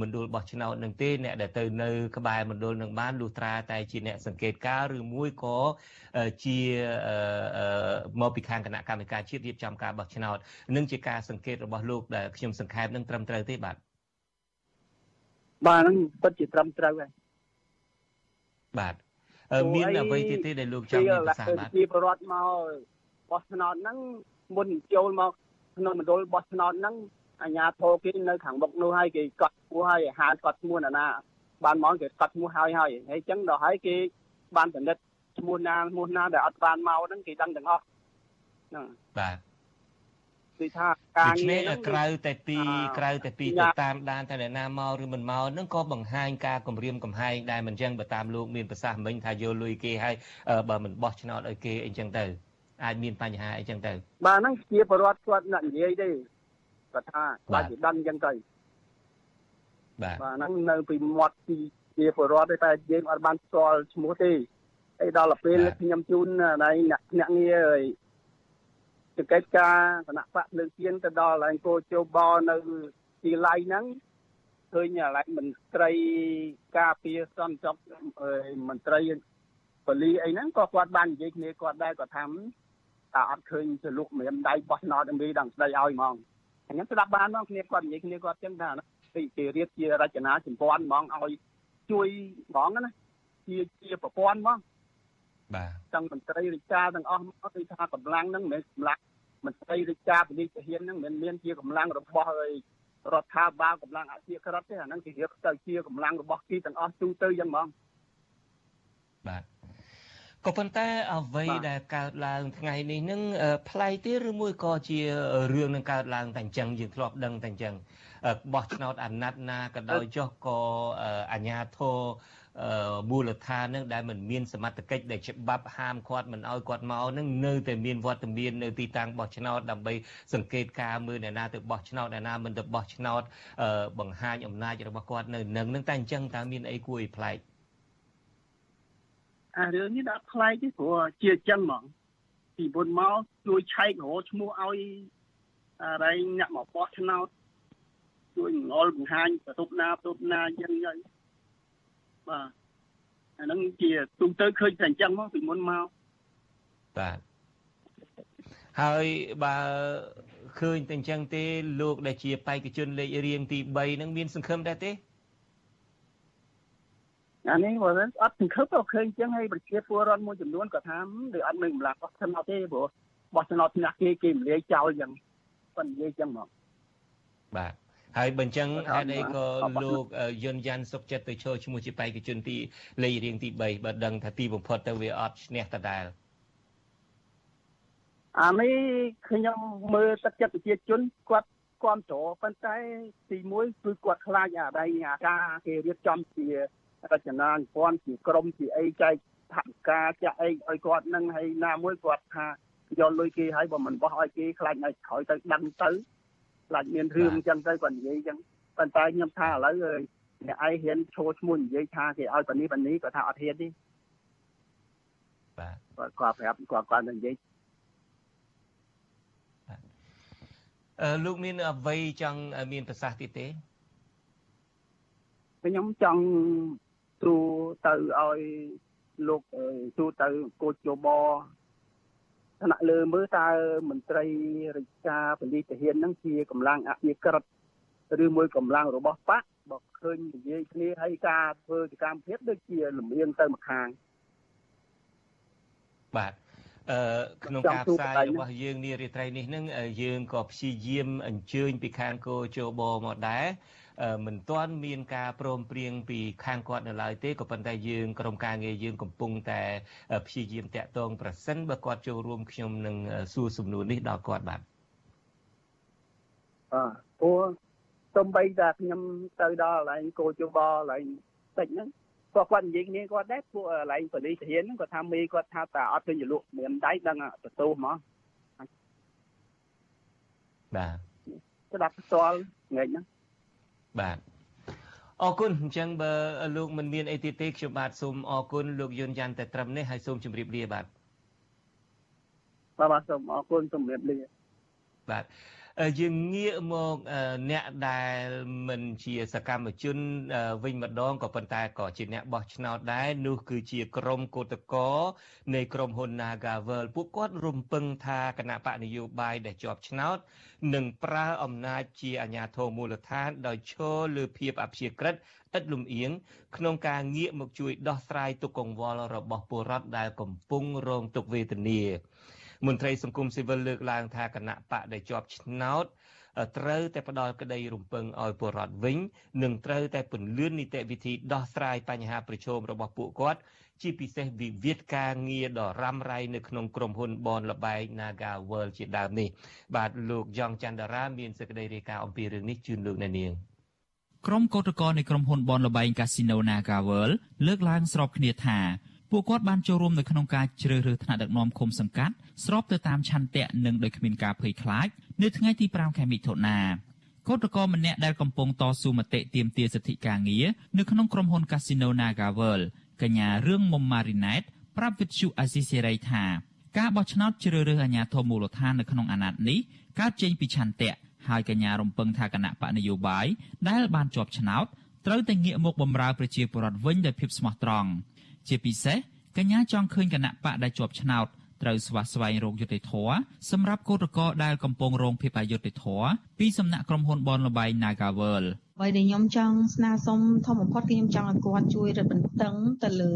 មណ្ឌលបោះឆ្នោតហ្នឹងទេអ្នកដែលទៅនៅក្បែរមណ្ឌលហ្នឹងបានលុះត្រាតែជាអ្នកសង្កេតការឬមួយក៏ជាមកពីខាងគណៈកម្មការជាតិរៀបចំការបោះឆ្នោតនឹងជាការសង្កេតរបស់លោកដែលខ្ញុំសង្ខេបនឹងត្រឹមត្រូវទេបាទ បាទហ្នឹងពិតជាត្រឹមត្រូវហើយបាទមានអ្វីទៀតទេដែលលោកចង់មានប្រសាសន៍បាទជាប្រវត្តិមកបោះឆ្នោតហ្នឹងមុនចូលមកក្នុងមណ្ឌលបោះឆ្នោតហ្នឹងអាជ្ញាធរគេនៅខាងមុខនោះហើយគេកត់ឈ្មោះហើយហាកត់ឈ្មោះណាណាបានមកគេកត់ឈ្មោះហើយហើយហើយអញ្ចឹងដល់ហើយគេបានពិនិត្យឈ្មោះណាឈ្មោះណាដែលអត់បានមកហ្នឹងគេដឹងទាំងអស់ហ្នឹងបាទ គឺថាការងារក្រៅតែពីក្រៅតែពីទៅតាមដានតែអ្នកណាមកឬមិនមកនឹងក៏បង្ហាញការគម្រាមកំហែងដែរមិនចឹងបើតាមលោកមានប្រសាសន៍មិញថាយកលុយគេហើយបើមិនបោះឆ្នោតឲ្យគេអីចឹងទៅអាចមានបញ្ហាអីចឹងទៅបាទហ្នឹងជាបរដ្ឋគាត់អ្នកនិយាយទេគាត់ថាបាច់ដឹងចឹងទៅបាទបាទហ្នឹងនៅពីមាត់ពីជាបរដ្ឋទេតែយើងអត់បានស្គាល់ឈ្មោះទេហើយដល់ពេលខ្ញុំជូនអ្នកអ្នកងារ សង្កេតការគណៈបកលើកទៀនទៅដល់កន្លែងគោជោបនៅទីឡៃហ្នឹងឃើញកន្លែងមន្ត្រីការពារសន្តិសុខមន្ត្រីប៉ូលីអីហ្នឹងក៏គាត់បាននិយាយគ្នាគាត់ដែរគាត់ថាតែអត់ឃើញចលុកមានដៃបោះឆ្នោតមីដល់ស្ដីឲ្យហ្មងខ្ញុំស្ដាប់បានហ្មងគ្នាគាត់និយាយគ្នាគាត់ចឹងថាពីគេរៀបជារចនាសម្ព័ន្ធហ្មងឲ្យជួយហ្មងណាជាជាប្រព័ន្ធហ្មង បាទទាំងមន្ត្រីរាជការទាំងអស់មកគឺថាកម្លាំងហ្នឹងមិនមែនកម្លាំងមន្ត្រីរាជការប៉ូលីសទាហានហ្នឹងមិនមានជាកម្លាំងរបស់រដ្ឋាភិបាលកម្លាំងអធិក្រិតទេអាហ្នឹងជារៀបទៅជាកម្លាំងរបស់គេទាំងអស់ទូទៅយ៉ាងហ្មងបាទក៏ប៉ុន្តែអ្វីដែលកើតឡើងថ្ងៃនេះនឹងប្លែកទេឬមួយក៏ជារឿងនឹងកើតឡើងតែអញ្ចឹងយើងធ្លាប់ដឹងតែអញ្ចឹងបោះឆ្នោតអាណត្តិណាក៏ដោយចុះក៏អាញាធរ មូលដ្ឋាននឹងដែលមិនមានសមត្ថកិច្ចដែលច្បាប់ហាមគាត់មិនឲ្យគាត់មកនឹងនៅតែមានវត្តមាននៅទីតាំងបោះឆ្នោតដើម្បីសង្កេតការមើលអ្នកណាទៅបោះឆ្នោតអ្នកណាមិនទៅបោះឆ្នោតបង្ហាញអំណាចរបស់គាត់នៅនឹងនឹងតែអញ្ចឹងតើមានអីគួរឲ្យប្លែកអារឿងនេះដាក់ប្លែកទេព្រោះជាអញ្ចឹងហ្មងពីមុនមកជួយឆែករកឈ្មោះឲ្យអរិញអ្នកមកបោះឆ្នោតជួយងល់បង្ហាញបន្ទប់ណាបន្ទប់ណាអញ្ចឹងទៅ បាទអាហ្នឹងជាទូទៅឃើញតែអញ្ចឹងមកពីមុនមកបាទហើយបើឃើញតែអញ្ចឹងទេលោកដែលជាបេក្ខជនលេខរៀងទី3ហ្នឹងមានសង្ឃឹមដែរទេអានេះបើអត់សង្ឃឹមក៏ឃើញអញ្ចឹងហើយប្រជាពលរដ្ឋមួយចំនួនក៏ថាឬអត់នឹងម្លាស់បោះឆ្នោតទេព្រោះបោះឆ្នោតថ្នាក់គេគេមលាយចោលអញ្ចឹងប៉ុន្តែនិយាយអញ្ចឹងមកបាទ ហើយបើអញ្ចឹងហេតុអីក៏លោកយុនយ៉ាន់សុកចិត្តទៅចូលឈ្មោះជាបេក្ខជនទីលេខរៀងទី3បើដឹងថាទីបំផុតទៅវាអត់ឈ្នះដដែលអានេះខ្ញុំមើលទឹកចិត្តប្រជាជនគាត់គ្រប់គ្រងប៉ុន្តែទី1គឺគាត់ខ្លាចអាដៃអាការគេរៀបចំជារចនាសម្ព័ន្ធជាក្រុមជាអីចែកថវិកាចាក់អីឲ្យគាត់នឹងហើយណាមួយគាត់ថាយកលុយគេឲ្យបើមិនបោះឲ្យគេខ្លាចឲ្យក្រោយទៅដឹងទៅ ខ្លាចមានរឿងអញ្ចឹងទៅគាត់និយាយអញ្ចឹងប៉ុន្តែខ្ញុំថាឥឡូវអ្នកឯងហ៊ានឈរឈ្មោះនិយាយថាគេឲ្យប៉ានេះប៉ានេះគាត់ថាអត់ហ៊ានទេបាទគាត់គាត់ប្រាប់គាត់គាត់និយាយអឺលោកមានអ្វីចង់មានប្រសាសន៍ទៀតទេខ្ញុំចង់ទូទៅឲ្យលោកទូទៅកូចយោប ថ្នាក់លើមើលតើមន្ត្រីរាជការពលិទាហានហ្នឹងជាកម្លាំងអភិក្រិតឬមួយកម្លាំងរបស់បកបើឃើញនិយាយគ្នាឲ្យការធ្វើសកម្មភាពដូចជាលំអៀងទៅម្ខាងបាទអឺក្នុងការផ្សាយរបស់យើងនារីត្រីនេះនឹងយើងក៏ព្យាយាមអញ្ជើញពីខាងគោជបមកដែរ មិនទាន់មានការព្រមព្រៀងពីខាងគាត់នៅឡើយទេក៏ប៉ុន្តែយើងក្រុមការងារយើងកំពុងតែព្យាយាមតាក់ទងប្រសិនបើគាត់ចូលរួមខ្ញុំនឹងសួរសំណួរនេះដល់គាត់បាទអឺព្រោះសំបីតែខ្ញុំទៅដល់កន្លែងគោជបកន្លែងតិចហ្នឹងគាត់គាត់និយាយគ្នាគាត់ដែរពួកកន្លែងប៉ូលីសទាហានហ្នឹងគាត់ថាមេគាត់ថាតែអត់ឃើញចលក់មានដៃដឹងទទូហ្មងបាទស្ដាប់ផ្ទាល់ថ្ងៃហ្នឹង បាទអរគុណអញ្ចឹងបើលោកមិនមានអីទៀតទេខ្ញុំបាទសូមអរគុណលោកយុនយ៉ាន់តែត្រឹមនេះហើយសូមជម្រាបលាបាទបាទបាទសូមអរគុណសូមជម្រាបលាបាទ យើងងាកមកអ្នកដែលមិនជាសកម្មជនវិញម្ដងក៏ប៉ុន្តែក៏ជាអ្នកបោះឆ្នោតដែរនោះគឺជាក្រុមកោតកោនៃក្រុមហ៊ុន Nagavel ពួកគាត់រំពឹងថាគណៈបកនយោបាយដែលជាប់ឆ្នោតនឹងប្រើអំណាចជាអាជ្ញាធរមូលដ្ឋាន ដោយឈរលើភាពអព្យាក្រឹតឥតលំអៀងក្នុងការងាកមកជួយដោះស្រាយទុក្ខកង្វល់របស់ពលរដ្ឋដែលកំពុងរងទុក្ខវេទនា មន្ត្រីសង្គមស៊ីវិលលើកឡើងថាគណៈបកដែលជាប់ឆ្នោតត្រូវតែផ្ដល់ក្តីរំពឹងឲ្យពលរដ្ឋវិញនិងត្រូវតែពន្លឿននីតិវិធីដោះស្រាយបញ្ហាប្រឈមរបស់ពួកគាត់ជាពិសេសវិវាទការងារដ៏រ៉ាំរ៉ៃនៅក្នុងក្រុមហ៊ុនបនលបែង Naga World ជាដើមនេះបាទលោកយ៉ងច័ន្ទរាមានសេចក្តីរាយការណ៍អំពីរឿងនេះជូនលោកអ្នកនាងក្រុមកោតក្រនៃក្រុមហ៊ុនបនលបែង Casino Naga World លើកឡើងស្របគ្នាថា ពួកគាត់បានចូលរួមនៅក្នុងការជ្រើសរើសថ្នាក់ដឹកនាំឃុំសង្កាត់ស្របទៅតាមឆន្ទៈនិងដោយគ្មានការភ័យខ្លាចនៅថ្ងៃទី5ខែមិថុនាកោតក្រម្នាក់ដែលកំពុងតស៊ូមតិទាមទារសិទ្ធិការងារនៅក្នុងក្រុមហ៊ុន Casino Nagavel កញ្ញារឿងមុំម៉ារីណែតប្រាប់វិទ្យុអាស៊ីសេរីថាការបោះឆ្នោតជ្រើសរើសអាជ្ញាធរមូលដ្ឋាននៅក្នុងអាណត្តិនេះកើតចេញពីឆន្ទៈហើយកញ្ញារំពឹងថាគណៈបកនយោបាយដែលបានជាប់ឆ្នោតត្រូវតែងាកមកបម្រើប្រជាពលរដ្ឋវិញដោយភាពស្មោះត្រង់ ជាពិសេសកញ្ញាចង់ឃើញគណៈបកដែលជាប់ឆ្នោតត្រូវស្វាស្វែងរកយុត្តិធម៌សម្រាប់កោតក្រដែលកំពុងរងភាពអយុត្តិធម៌ពីសំណាក់ក្រុមហ៊ុនបនលបៃ Nagavel អ្វីដែលខ្ញុំចង់ស្នើសុំធំបំផុតគឺខ្ញុំចង់ឲ្យគាត់ជួយរឹតបន្តឹងទៅលើ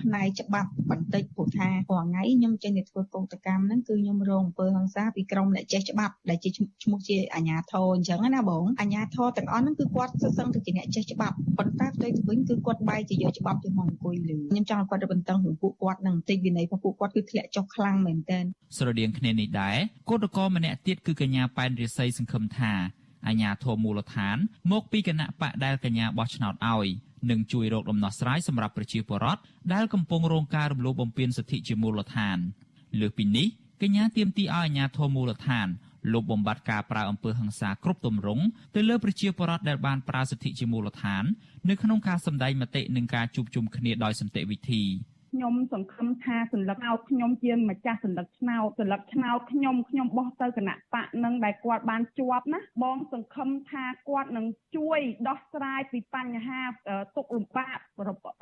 ផ្នែកច្បាប់បន្តិចព្រោះថារាល់ថ្ងៃខ្ញុំចេញទៅធ្វើកោតកម្មហ្នឹងគឺខ្ញុំរងអំពើហិង្សាពីក្រុមអ្នកចេះច្បាប់ដែលជាឈ្មោះជាអាជ្ញាធរអញ្ចឹងណាបងអាជ្ញាធរទាំងអស់ហ្នឹងគឺគាត់សឹងតែជាអ្នកចេះច្បាប់ប៉ុន្តែផ្ទុយទៅវិញគឺគាត់បែរជាយកច្បាប់ទៅមកអង្គុយលើខ្ញុំចង់ឲ្យគាត់រឹតបន្តឹងពីពួកគាត់នឹងបន្តិចវិន័យរបស់ពួកគាត់គឺធ្លាក់ចុះខ្លាំងមែនទែនស្រដៀងគ្នានេះដែរគឧតកម្នាក់ទៀតគឺកញ្ញាប៉ែនរិស័យសង្ឃឹមថា អាញាធមមូលដ្ឋាន មកពីគណៈបកដែលកញ្ញាបោះឆ្នោតឲ្យនឹងជួយរកដំណោះស្រាយសម្រាប់ប្រជាពលរដ្ឋដែលកំពុងរងការរំលោភបំពានសិទ្ធិជាមូលដ្ឋាន លើសពីនេះកញ្ញាទាមទារឲ្យអាជ្ញាធរមូលដ្ឋានលុបបំបាត់ការប្រើអំពើហិង្សាគ្រប់ទម្រង់ទៅលើប្រជាពលរដ្ឋដែលបានប្រើសិទ្ធិជាមូលដ្ឋាន នៅក្នុងការសម្ដែងមតិនិងការជួបជុំគ្នាដោយសន្តិវិធី។ ខ្ញុំសង្ឃឹមថាសន្លឹកឆ្នោតខ្ញុំជាម្ចាស់សន្លឹកឆ្នោតសន្លឹកឆ្នោតខ្ញុំខ្ញុំបោះទៅគណៈបកនឹងដែលគាត់បានជាប់ណាបងសង្ឃឹមថាគាត់នឹងជួយដោះស្រាយពីបញ្ហាទុកលំបាក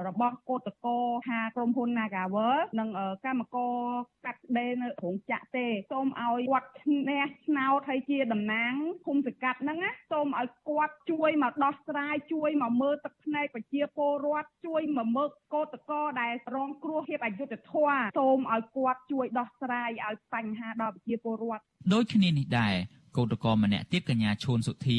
របស់កោតកោថាក្រុមហ៊ុន Nagawer និងកម្មករកាត់ដេរនៅរោងចក្រទេសូមឲ្យគាត់ឈ្នះឆ្នោតហើយជាតំណាងភូមិសង្កាត់ហ្នឹងណាសូមឲ្យគាត់ជួយមកដោះស្រាយជួយមកមើលទឹកភ្នែកប្រជាពលរដ្ឋជួយមកមើលកោតកោដែលរងគ្រោះភាពអយុត្តិធម៌សូមឲ្យគាត់ជួយដោះស្រាយឲ្យបញ្ហាដល់ប្រជាពលរដ្ឋដូចគ្នានេះដែរកោតក្រម្នាក់ទៀតកញ្ញាឈួនសុធា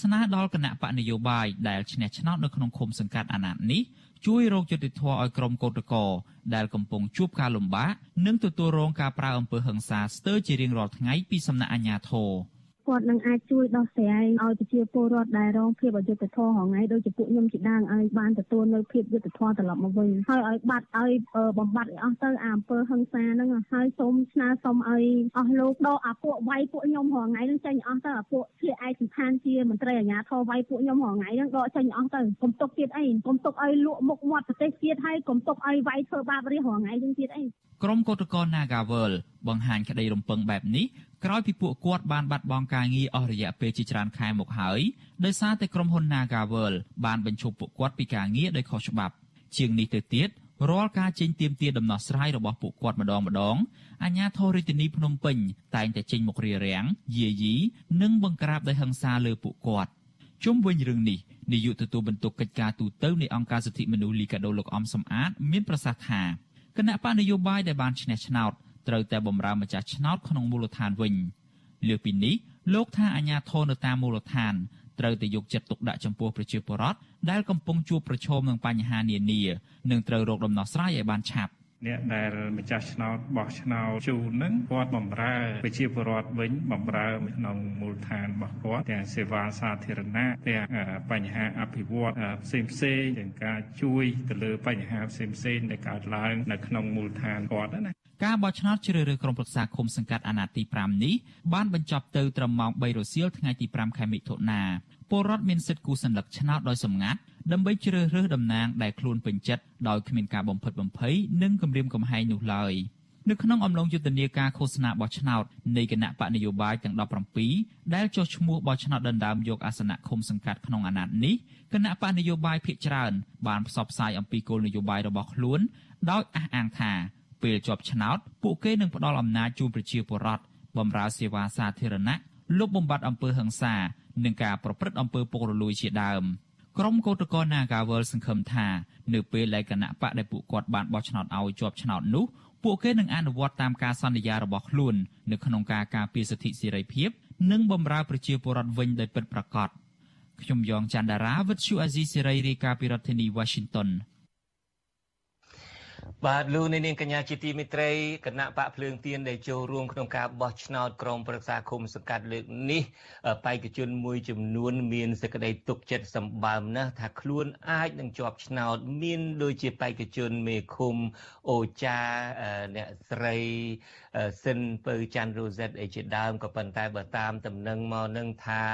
ស្នើដល់គណៈបកនយោបាយដែលឈ្នះឆ្នោតនៅក្នុងឃុំសង្កាត់អាណត្តិនេះជួយរកយុត្តិធម៌ឲ្យក្រុមកោតក្រដែលកំពុងជួបការលំបាកនិងទទួលរងការប្រើអំពើហិង្សាស្ទើរជារៀងរាល់ថ្ងៃពីសំណាក់អាជ្ញាធរ។ គាត់នឹងអាចជួយដោះស្រាយឲ្យប្រជាពលរដ្ឋដែលរងភាពអយុត្តិធម៌ហងៃដូចជាពួកខ្ញុំជាដើមឲ្យបានទទួលនៅភាពយុត្តិធម៌ត្រឡប់មកវិញហើយឲ្យបាត់ឲ្យបំបត្តិឲ្យអស់ទៅអាអំពើហិង្សាហ្នឹងហើយសូមស្នើសុំឲ្យអស់លោកដកអាពួកវាយពួកខ្ញុំហងៃហ្នឹងចេញអស់ទៅអាពួកជាឯកសណ្ឋានជាមន្ត្រីអាជ្ញាធរវាយពួកខ្ញុំហងៃហ្នឹងដកចេញអស់ទៅកុំទុកទៀតអីកុំទុកឲ្យលក់មុខមាត់ប្រទេសទៀតហើយកុំទុកឲ្យវាយធ្វើបាបរាហងៃហ្នឹងទៀតអីក្រុមកោតក្រ Nagawal បង្ហាញក្តីរំពឹងបែបនេះ ក្រោយពីពួកគាត់បានបាត់បង់ការងារអស់រយៈពេលជាច្រើនខែមកហើយដោយសារតែក្រុមហ៊ុន Nagawal បានបញ្ឈប់ពួកគាត់ពីការងារដោយខុសច្បាប់ ជាងនេះទៅទៀតរាល់ការចេញទៀមទាដំណោះស្រាយរបស់ពួកគាត់ម្ដងម្ដងអាជ្ញាធររាជធានីភ្នំពេញតែងតែចេញមករារាំងយាយីនិងបង្ក្រាបដោយហិង្សាលើពួកគាត់ជុំវិញរឿងនេះនាយកទទួលបន្ទុកកិច្ចការទូតទៅនៃអង្គការសិទ្ធិមនុស្សលីកាដូលោកអំសំអាត មានប្រសាសន៍ថាគណៈបកនយោបាយដែលបានឈ្នះឆ្នោត ត្រូវតែបម្រើម្ចាស់ឆ្នោតក្នុងមូលដ្ឋានវិញលើពីនេះលោកថាអាញាធរនៅតាមមូលដ្ឋានត្រូវតែយកចិត្តទុកដាក់ចំពោះប្រជាពលរដ្ឋដែលកំពុងជួបប្រឈមនឹងបញ្ហានានានិងត្រូវរកដំណោះស្រាយឲ្យបានឆាប់អ្នកដែលម្ចាស់ឆ្នោតបោះឆ្នោតជូននឹងគាត់បំរើប្រជាពលរដ្ឋវិញបំរើក្នុងមូលដ្ឋានរបស់គាត់ទាំងសេវាសាធារណៈទាំងបញ្ហាអភិវឌ្ឍផ្សេងផ្សេងទាំងការជួយទៅលើបញ្ហាផ្សេងផ្សេងដែលកើតឡើងនៅក្នុងមូលដ្ឋានគាត់ណា ការបោះឆ្នោតជ្រើសរើសក្រុមប្រឹក្សាឃុំសង្កាត់អាណត្តិទី5នេះបានបញ្ចប់ទៅត្រឹមម៉ោង3រសៀលថ្ងៃទី5ខែមិថុនាពលរដ្ឋមានសិទ្ធិគូសញ្ញលឹកឆ្នោតដោយសម្ងាត់ដើម្បីជ្រើសរើសតំណាងដែលខ្លួនពេញចិត្តដោយគ្មានការបំផិតបំភ័យនិងគំរាមកំហែងនោះឡើយនៅក្នុងអំឡុងយុទ្ធនាការឃោសនាបោះឆ្នោតនៃគណៈបកនយោបាយទាំង17ដែលចុះឈ្មោះបោះឆ្នោតដណ្ដើមយកអាសនៈឃុំសង្កាត់ក្នុងអាណត្តិនេះគណៈបកនយោបាយភាគច្រើនបានផ្សព្វផ្សាយអំពីគោលនយោបាយរបស់ខ្លួនដោយអះអាងថា ពេលជាប់ឆ្នោតពួកគេនឹងផ្ដល់អំណាចជូនប្រជាពលរដ្ឋបម្រើសេវាសាធារណៈលុបបំបាត់អំពើហិង្សានិងការប្រព្រឹត្តអំពើពុករលួយជាដើមក្រុមកោតក្រ Nagawal សង្ឃឹមថានៅពេលដែលគណៈបកដែលពួកគាត់បានបោះឆ្នោតឲ្យជាប់ឆ្នោតនោះពួកគេនឹងអនុវត្តតាមការសន្យារបស់ខ្លួននៅក្នុងការការពារសិទ្ធិសេរីភាព និងបម្រើប្រជាពលរដ្ឋវិញដោយពិតប្រាកដខ្ញុំយ៉ងច័ន្ទដារាវិទ្យុអាស៊ីសេរីរាយការណ៍ពីរដ្ឋធានី Washington បាទលោកនាងកញ្ញាជាទីមេត្រីគណៈបកភ្លើងទៀនដែលចូលរួមក្នុងការបោះឆ្នោតក្រុមប្រឹក្សាឃុំសង្កាត់លើកនេះបេក្ខជនមួយចំនួនមានសេចក្តីទុកចិត្តសម្បើមណាស់ថាខ្លួនអាចនឹងជាប់ឆ្នោត មានដូចជាបេក្ខជនមេឃុំអូចាអ្នកស្រីសិនពៅច័ន្ទរ៉ូសេតអីជាដើមក៏ប៉ុន្តែបើតាមតំណែងមកនឹងថា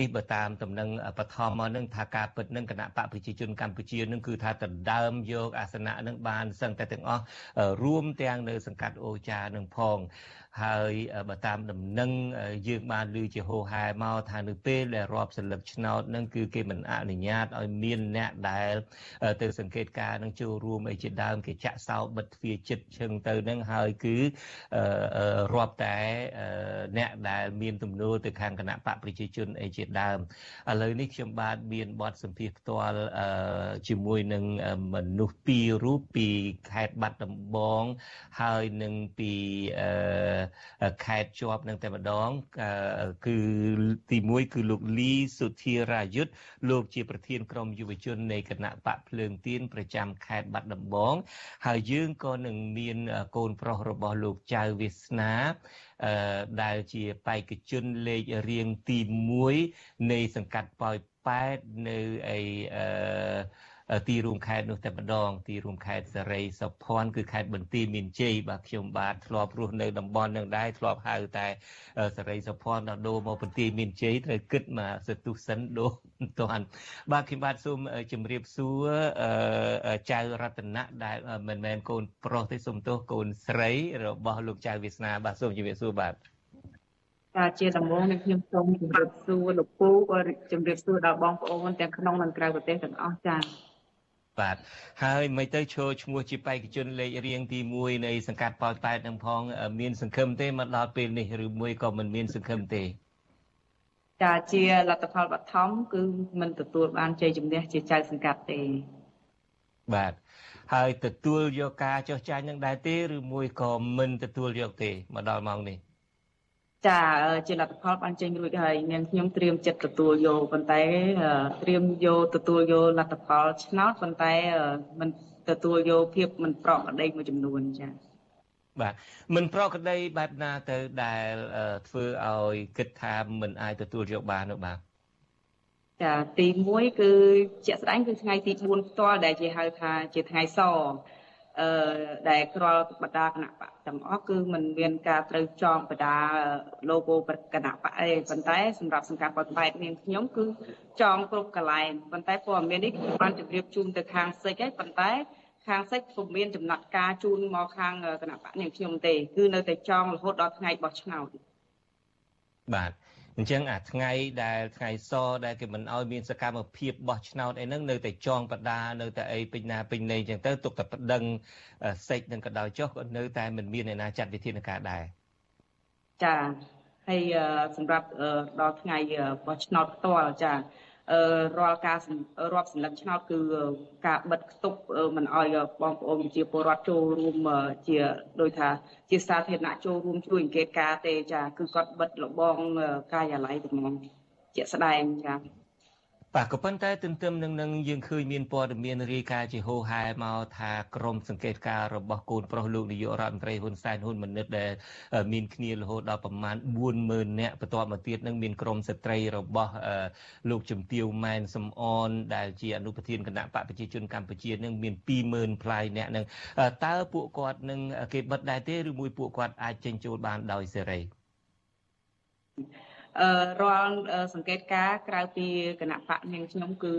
នេះបើតាមតំណែងបឋមមកនឹងថាការពិតនឹងគណៈបកប្រជាជនកម្ពុជានឹងគឺថាដណ្ដើមយកអាសនៈនឹងបានសឹងតែទាំងអស់រួមទាំងនៅសង្កាត់អូចានឹងផង ហើយបើតាមដំណឹងយើងបានឮជាហោហែមកថានៅពេលដែលរាប់សន្លឹកឆ្នោតនឹងគឺគេមិនអនុញ្ញាតឲ្យមានអ្នកដែលទៅសង្កេតការនឹងចូលរួមអីជាដើមគេចាក់សោបិទទ្វារចិត្តឈឹងទៅនឹងហើយគឺរាប់តែអ្នកដែលមានទំនួលទៅខាងគណៈបកប្រជាជនអីជាដើមឥឡូវនេះខ្ញុំបាទមានបទសម្ភាសផ្ទាល់ជាមួយនឹងមនុស្សពីររូបពីខេត្តបាត់ដំបងហើយនឹងពីខេត្តជាប់នឹងតែម្ដងគឺទី1គឺលោកលីសុធារាយុទ្ធលោកជាប្រធានក្រុមយុវជននៃគណៈបកភ្លើងទៀនប្រចាំខេត្តបាត់ដំបង ហើយយើងក៏នឹងមានកូនប្រុសរបស់លោកចៅវាសនាអឺដែលជាបេក្ខជនលេខរៀងទី1នៃសង្កាត់ប៉ោយប៉ែតនៅអីអឺ ទីរួមខេត្តនោះតែម្ដង ទីរួមខេត្តសេរីសុភ័ណ្ឌគឺខេត្តបន្ទាយមានជ័យបាទខ្ញុំបាទធ្លាប់រស់នៅតំបន់នឹងដែរធ្លាប់ហៅតែសេរីសុភ័ណ្ឌដល់ដូរមកបន្ទាយមានជ័យត្រូវគិតមកសទុះសិនដូរមិនទាន់បាទខ្ញុំបាទសូមជម្រាបសួរចៅរតនៈដែលមិនមែនកូនប្រុសទេសូមទោសកូនស្រីរបស់លោកចៅវាសនាបាទសូមជម្រាបសួរបាទបាទជាដំបូងនេះខ្ញុំសូមជម្រាបសួរលោកពូក៏ជម្រាបសួរដល់បងប្អូនទាំងក្នុងនិងក្រៅប្រទេសទាំងអស់ចា៎ បាទហើយមិនទៅឈរឈ្មោះជាបេក្ខជនលេខរៀងទី1នៃសង្កាត់ប៉ោយប៉ែតនឹងផង មាន សង្ឃឹមទេមកដល់ពេលនេះឬមួយក៏មិនមានសង្ឃឹមទេចាជាលទ្ធផលបឋមគឺមិនទទួលបានជ័យជំនះជាចៅសង្កាត់ទេបាទហើយទទួលយកការចោះចាញ់នឹងដែរទេឬមួយក៏មិនទទួលយកទេមកដល់ម៉ោងនេះ ចាជាលទ្ធផលបានចេញរួចហើយនាងខ្ញុំត្រៀមចិត្តទទួលយកប៉ុន្តែត្រៀមយកទទួលយកលទ្ធផលឆ្នោតប៉ុន្តែមិនទទួលយកភាពមិនប្រក្រតីមួយចំនួនចាបាទមិនប្រក្រតីបែបណាទៅដែលធ្វើឲ្យគិតថាមិនអាចទទួលយកបាននោះបាទចាទី1គឺជាក់ស្ដែងគឺថ្ងៃទី4ផ្ទាល់ដែលជាហៅថាជាថ្ងៃស អឺដែលក្រលបដាគណៈបកទាំងអស់គឺมันមានការត្រូវចងបដា logo គណៈបកអីប៉ុន្តែសម្រាប់សង្កាត់បតបែតនាងខ្ញុំគឺចងគ្រប់កន្លែងប៉ុន្តែព័ត៌មាននេះខ្ញុំបានជម្រាបជូនទៅខាងសិចហើយប៉ុន្តែខាងសិចពុំមានចំណាត់ការជូនមកខាងគណៈបកនាងខ្ញុំទេគឺនៅតែចងរហូតដល់ថ្ងៃបោះឆ្នោតបាទ អញ្ចឹងអាថ្ងៃដែលថ្ងៃសដែលគេមិនអោយមានសកម្មភាពបោះឆ្នោតអីហ្នឹងនៅតែចងបដានៅតែអីពេញណាពេញណីអញ្ចឹងទៅទុកតែប្តឹងសេចនឹងក៏ដោយចុះក៏នៅតែមិនមានអ្នកណាចាត់វិធានការដែរចាហើយសម្រាប់ដល់ថ្ងៃបោះឆ្នោតផ្ទាល់ចា រាល់ការរាប់សន្លឹកឆ្នោតគឺការបិទខ្ទប់មិនអោយបងប្អូនជាពលរដ្ឋចូលរួមជាដោយថាជាសាធារណៈចូលរួមជួយអង្កេតការទេចាគឺគាត់បិទលបងការិយាល័យទាំងហ្នឹងជាក់ស្ដែងចា បាទក៏ប៉ុន្តែទន្ទឹមនឹងនឹងយើងឃើញមានព័ត៌មានរាយការណ៍ជាហូហែមកថាក្រមសង្កេតការរបស់កូនប្រុសលោកនាយករដ្ឋមន្ត្រីហ៊ុនសែនហ៊ុនម៉ាណិតដែលមានគ្នារហូតដល់ប្រមាណ40000នាក់បន្ទាប់មកទៀតនឹងមានក្រមស្ត្រីរបស់លោកជំទាវម៉ែនសំអនដែលជាអនុប្រធានគណៈបកប្រជាជនកម្ពុជានឹងមាន20000ផ្លាយនាក់នឹងតើពួកគាត់នឹងគេបិទដែរទេឬមួយពួកគាត់អាចចេញចូលបានដោយសេរី រាល់សង្កេតការក្រៅពីគណៈបកនាងខ្ញុំគឺ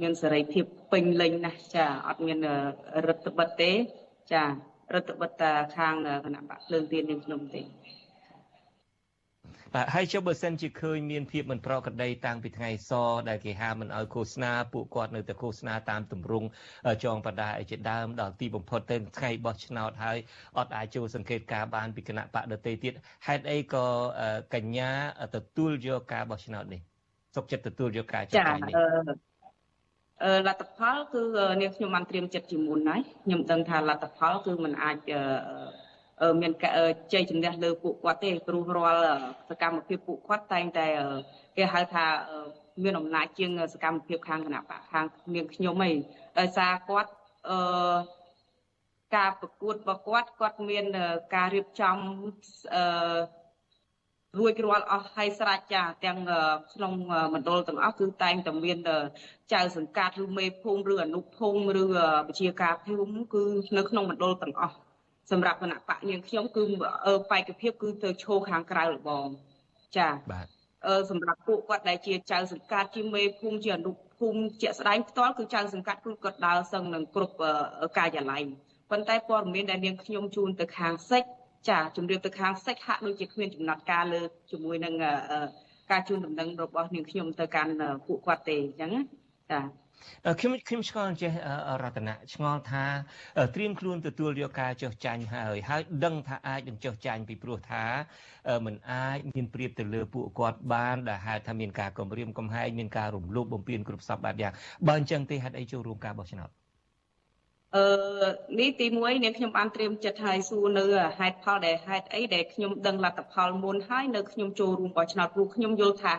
មានសេរីភាពពេញលេញណាស់ចាអត់មានរដ្ឋបិទទេចារដ្ឋបិទតាខាងគណៈបកភ្លើងទៀននាងខ្ញុំទេ បាទហើយចុះបើសិនជាឃើញមានភាពមិនប្រក្រតីតាំងពីថ្ងៃសដែលគេហាមមិនឲ្យឃោសនាពួកគាត់នៅតែឃោសនាតាមទម្រង់ចងបដាអីជាដើមដល់ទីបំផុតទៅថ្ងៃបោះឆ្នោតហើយអត់អាចចូលសង្កេតការបានពីគណៈបកដទៃទៀតហេតុអីក៏កញ្ញាទទួលយកការបោះឆ្នោតនេះសុខចិត្តទទួលយកការចាត់នេះអឺលទ្ធផលគឺនាងខ្ញុំបានត្រៀមចិត្តជាមុនហើយខ្ញុំដឹងថាលទ្ធផលគឺมันអាច មានជ័យជំនះលើពួកគាត់ទេព្រោះរាល់សកម្មភាពពួកគាត់តែងតែគេហៅថាមានអំណាចជាងសកម្មភាពខាងគណៈបកខាងនាងខ្ញុំអីដោយសារគាត់អឺការប្រកួតរបស់គាត់គាត់មានការរៀបចំអឺរួចរាល់អស់ហើយស្រេចចាទាំងក្នុងមណ្ឌលទាំងអស់គឺតែងតែមានចៅសង្កាត់ឬមេភូមិឬអនុភូមិឬវិជាការភូមិគឺនៅក្នុងមណ្ឌលទាំងអស់ សម្រាប់គណៈបកនាងខ្ញុំគឺបេក្ខភាពគឺទៅឈរខាងក្រៅរបងចាបាទអឺសម្រាប់ពួកគាត់ដែលជាចៅសង្កាត់ជាមេភូមិជាអនុភូមិជាក់ស្ដែងផ្ទាល់គឺចៅសង្កាត់គឺគាត់ដើរសឹងនឹងគ្រប់ការិយាល័យប៉ុន្តែព័ត៌មានដែលនាងខ្ញុំជូនទៅខាងសិចចាជំរាបទៅខាងសេចហាក់ដូចជាគ្មានចំណាត់ការលើជាមួយនឹងការជូនដំណឹងរបស់នាងខ្ញុំទៅកាន់ពួកគាត់ទេអញ្ចឹងចា ខ្ញុំខ្ញុំឆ្ងល់ចេះរតនៈឆ្ងល់ថាត្រៀមខ្លួនទទួលយកការចុះចាញ់ហើយហើយដឹងថាអាចនឹងចុះចាញ់ពីព្រោះថាมันអាចមានព្រៀបទៅលើពួកគាត់បានដែលហេតុថាមានការគំរាមកំហែងមានការរំលោភបំពានគ្រប់សពបែបយ៉ាងបើអញ្ចឹងទេហេតុអីចូលរួមការបោះឆ្នោតអឺនេះទី1នាងខ្ញុំបានត្រៀមចិត្តហើយសួរនៅហេតុផលដែលហេតុអីដែលខ្ញុំដឹងលទ្ធផលមុនហើយនៅខ្ញុំចូលរួមបោះឆ្នោតព្រោះខ្ញុំយល់ថា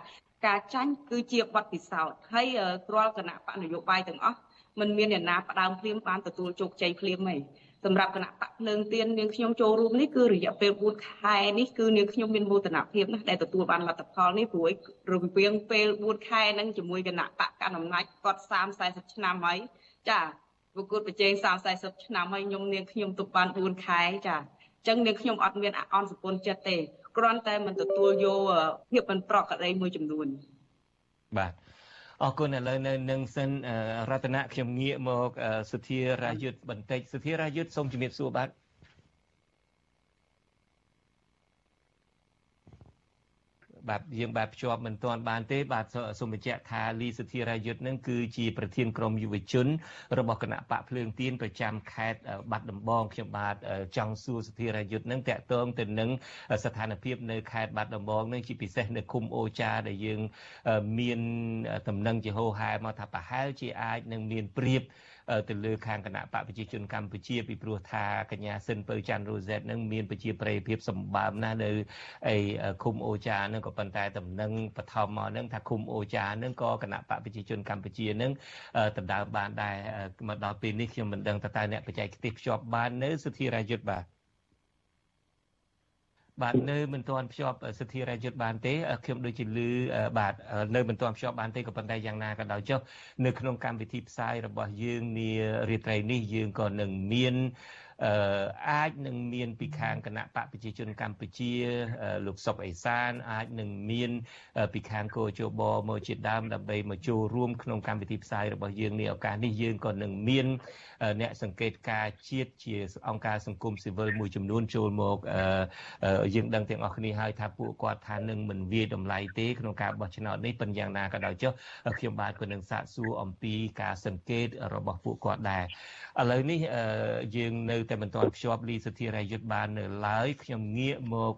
ការចាញ់គឺជាបទពិសោធន៍ហើយរាល់គណៈបកនយោបាយទាំងអស់มันមានអ្នកណាផ្ដើមភ្លាមបានទទួលជោគជ័យភ្លាមទេសម្រាប់គណៈបកភ្លើងទៀននាងខ្ញុំចូលរួមនេះគឺរយៈពេល4ខែនេះគឺនាងខ្ញុំមានមោទនភាពណាស់ដែលទទួលបានលទ្ធផលនេះព្រោះរវាងពេល4ខែហ្នឹងជាមួយគណៈបកកណ្ដាលអំណាចគាត់30 40ឆ្នាំហើយចាប្រកួតប្រជែង30 40ឆ្នាំហើយខ្ញុំនាងខ្ញុំទុកបាន4ខែចាអញ្ចឹងនាងខ្ញុំអត់មានអន់សពុនចិត្តទេ គ្រាន់តែមិនទទួលយកភាពមិនប្រក្រតីមួយចំនួនបាទអរគុណឥឡូវនៅនឹងសិនរតនៈខ្ញុំងាកមកសុធារាយុទ្ធបន្តិចសុធារាយុទ្ធសូមជំរាបសួរបាទ បាទយើងបាទភ្ជាប់មិនទាន់បានទេបាទសូមបញ្ជាក់ថាលីសុធិរាយុទ្ធនឹងគឺជាប្រធានក្រុមយុវជន របស់គណៈបកភ្លើងទៀនប្រចាំខេត្តបាត់ដំបងខ្ញុំបាទចង់សួរសុធិរាយុទ្ធនឹងតកតងទៅនឹងស្ថានភាពនៅខេត្តបាត់ដំបងនឹងជាពិសេសនៅឃុំអូចាដែលយើងមានតំណែងជាហោហែមកថាប្រហែលជាអាចនឹងមានព្រៀប ទៅលើខាងគណៈបកប្រជាជនកម្ពុជា ពីព្រោះថាកញ្ញាស៊ិនពៅច័ន្ទរ៉ូសែតនឹងមានប្រជាប្រិយភាពសម្បើមណាស់នៅអីឃុំអូចានឹងក៏ប៉ុន្តែតំណែងបឋមមកនឹងថាឃុំអូចានឹងក៏គណៈបកប្រជាជនកម្ពុជានឹងដណ្ដើមបានដែរមកដល់ពេលនេះខ្ញុំមិនដឹងថាតើអ្នកបច្ចេកទេសភ្ជាប់បាននៅសុធិរាយុទ្ធបាទ បាទនៅមិនទាន់ភ្ជាប់សិទ្ធិរាជយុទ្ធបានទេខ្ញុំដូចជាលឺបាទនៅមិនទាន់ភ្ជាប់បានទេក៏ប៉ុន្តែយ៉ាងណាក៏ដោយចុះនៅក្នុងកម្មវិធីផ្សាយរបស់យើងនារាត្រីនេះយើងក៏នឹងមាន អឺអាចនឹងមានពីខាងគណៈបកប្រជាជនកម្ពុជាលោកសុកអេសានអាចនឹងមានពីខាងគោជបមកជាដើមដើម្បីមកចូលរួមក្នុងកម្មវិធីផ្សាយរបស់យើងនេះឱកាសនេះយើងក៏នឹងមានអ្នកសង្កេតការជាតិជាអង្គការសង្គមស៊ីវិលមួយចំនួនចូលមកយើងដឹងទាំងអស់គ្នាហើយថាពួកគាត់ថានឹងមិនវាយតម្លៃទេក្នុងការបោះឆ្នោតនេះប៉ុន្តែយ៉ាងណាក៏ដោយចុះខ្ញុំបាទក៏នឹងសាកសួរអំពីការសង្កេតរបស់ពួកគាត់ដែរឥឡូវនេះយើងនៅតែមិនទាន់ភ្ជាប់លីសុធិរាយុទ្ធបាននៅឡើយខ្ញុំងាកមក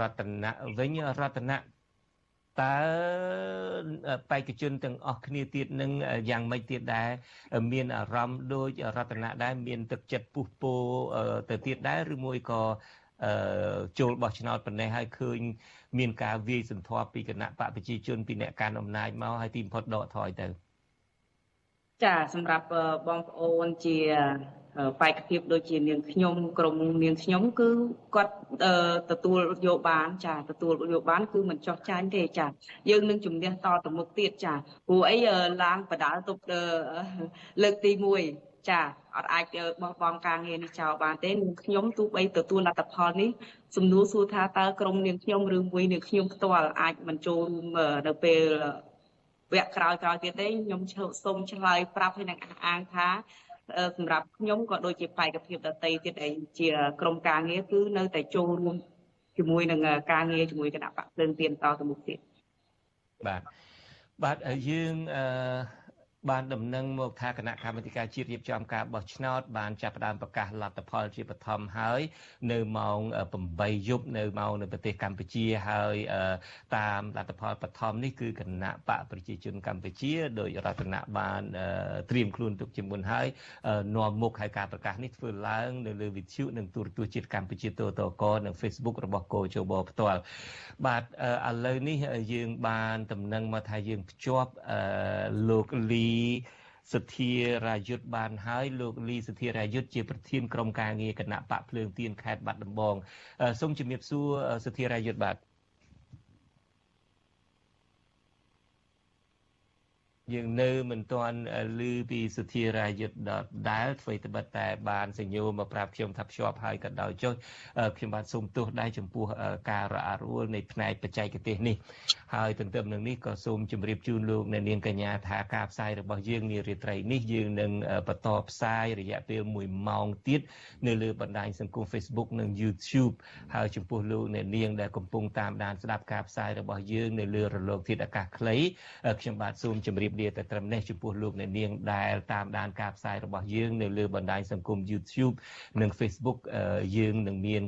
រតនៈវិញរតនៈតើបេក្ខជនទាំងអស់គ្នាទៀតនឹងយ៉ាងម៉េចទៀតដែរមានអារម្មណ៍ដូចរតនៈដែរមានទឹកចិត្តពុះពោទៅទៀតដែរឬមួយក៏ចូលបោះឆ្នោតប៉ុណ្ណេះហើយឃើញមានការវាយសន្ធាប់ពីគណៈបកប្រជាជនពីអ្នកកាន់អំណាចមកហើយទីបំផុតដកថយទៅចាសម្រាប់បងប្អូនជា បេក្ខភាពដូចជានាងខ្ញុំក្រុមនាងខ្ញុំគឺគាត់ទទួលយកបានចាទទួលយកបានគឺមិនចោះចាញ់ទេចាយើងនឹងជំនះតទៅមុខទៀតចាព្រោះអីឡើងបដាល់ទប់លើកទី1ចាអត់អាចបោះបង់ការងារនេះចោលបានទេនាងខ្ញុំទោះបីទទួលលទ្ធផលនេះសំណួរសួរថាតើក្រុមនាងខ្ញុំឬមួយនាងខ្ញុំផ្ទាល់អាចមិនចូលរួមនៅពេលវគ្គក្រោយក្រោយទៀតទេខ្ញុំសូមឆ្លើយប្រាប់ឲ្យនឹងអះអាងថា សម្រាប់ខ្ញុំក៏ដូចជាបេក្ខភាពដតីទៀតឯងជាក្រុមការងារគឺនៅតែចូលរួមជាមួយនឹងការងារជាមួយគណៈបកភ្លើងទៀនតទៅមុខទៀតបាទបាទយើងអឺ បានដំណឹងមកថាគណៈកម្មាធិការជាតិរៀបចំការបោះឆ្នោតបានចាប់ផ្ដើមប្រកាសលទ្ធផលជាបឋមហើយ នៅម៉ោង8យប់នៅម៉ោងនៅប្រទេសកម្ពុជាហើយតាមលទ្ធផលបឋមនេះគឺគណៈបកប្រជាជនកម្ពុជាដោយរដ្ឋាភិបាលបានត្រៀមខ្លួនទុកជាមុនហើយនាំមុខឲ្យការប្រកាសនេះធ្វើឡើងនៅលើវិទ្យុនិងទូរទស្សន៍ជាតិកម្ពុជាទូទៅកនិង Facebook របស់កោជបផ្ទាល់បាទឥឡូវនេះយើងបានតំណែងមកថាយើងភ្ជាប់លោកលីសធារាយុទ្ធបានហើយលោកលីសធារាយុទ្ធជាប្រធានក្រុមការងារគណៈបកភ្លើងទៀនខេត្តបាត់ដំបងសូមជំរាបសួរសធារាយុទ្ធបាទ យើងនៅមិនទាន់ឮពីសុធារាយុទ្ធដដែលធ្វើត្បិតតែបានសញ្ញោមកប្រាប់ខ្ញុំថាភ្ជាប់ហើយក៏ដោយចុះខ្ញុំបាទសូមទោសដែរចំពោះការរអាក់រអួលនៃផ្នែកបច្ចេកទេសនេះហើយទន្ទឹមនឹងនេះក៏សូមជម្រាបជូនលោកអ្នកនាងកញ្ញាថាការផ្សាយរបស់យើងនារាត្រីនេះយើងនឹងបន្តផ្សាយរយៈពេល1ម៉ោងទៀតនៅលើបណ្ដាញសង្គម Facebook និង YouTube ហើយចំពោះលោកអ្នកនាងដែលកំពុងតាមដានស្ដាប់ការផ្សាយរបស់យើងនៅលើរលកធាតុអាកាសខ្លីខ្ញុំបាទសូមជម្រាបលាតែត្រឹមនេះចំពោះលោកអ្នកនាងដែលតាមដានការផ្សាយរបស់យើងនៅលើបណ្ដាញសង្គម YouTube និង Facebook យើងនឹងមាន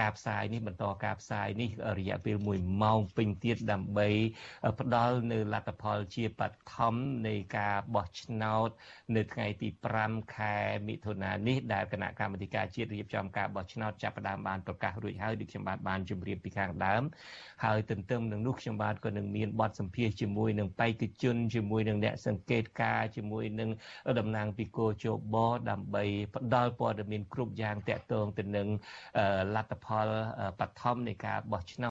ការផ្សាយនេះបន្តការផ្សាយនេះរយៈពេល1ម៉ោងពេញទៀតដើម្បីផ្ដល់នៅលទ្ធផលជាបឋមនៃការបោះឆ្នោត នៅថ្ងៃទី5ខែមិថុនានេះដែលគណៈកម្មាធិការជាតិរៀបចំការបោះឆ្នោតចាប់ផ្ដើមបានប្រកាសរួចហើយដូចខ្ញុំបាទបានជម្រាបពីខាងដើមហើយទន្ទឹមនឹងនោះខ្ញុំបាទក៏នឹងមានបទសម្ភាសជាមួយនឹងបេក្ខជនជាមួយនឹងអ្នកសង្កេតការជាមួយនឹងតំណាងពីគោជបដើម្បីផ្ដល់ព័ត៌មានគ្រប់យ៉ាងតាក់ទងទៅនឹងលទ្ធផលបឋមនៃការបោះឆ្នោត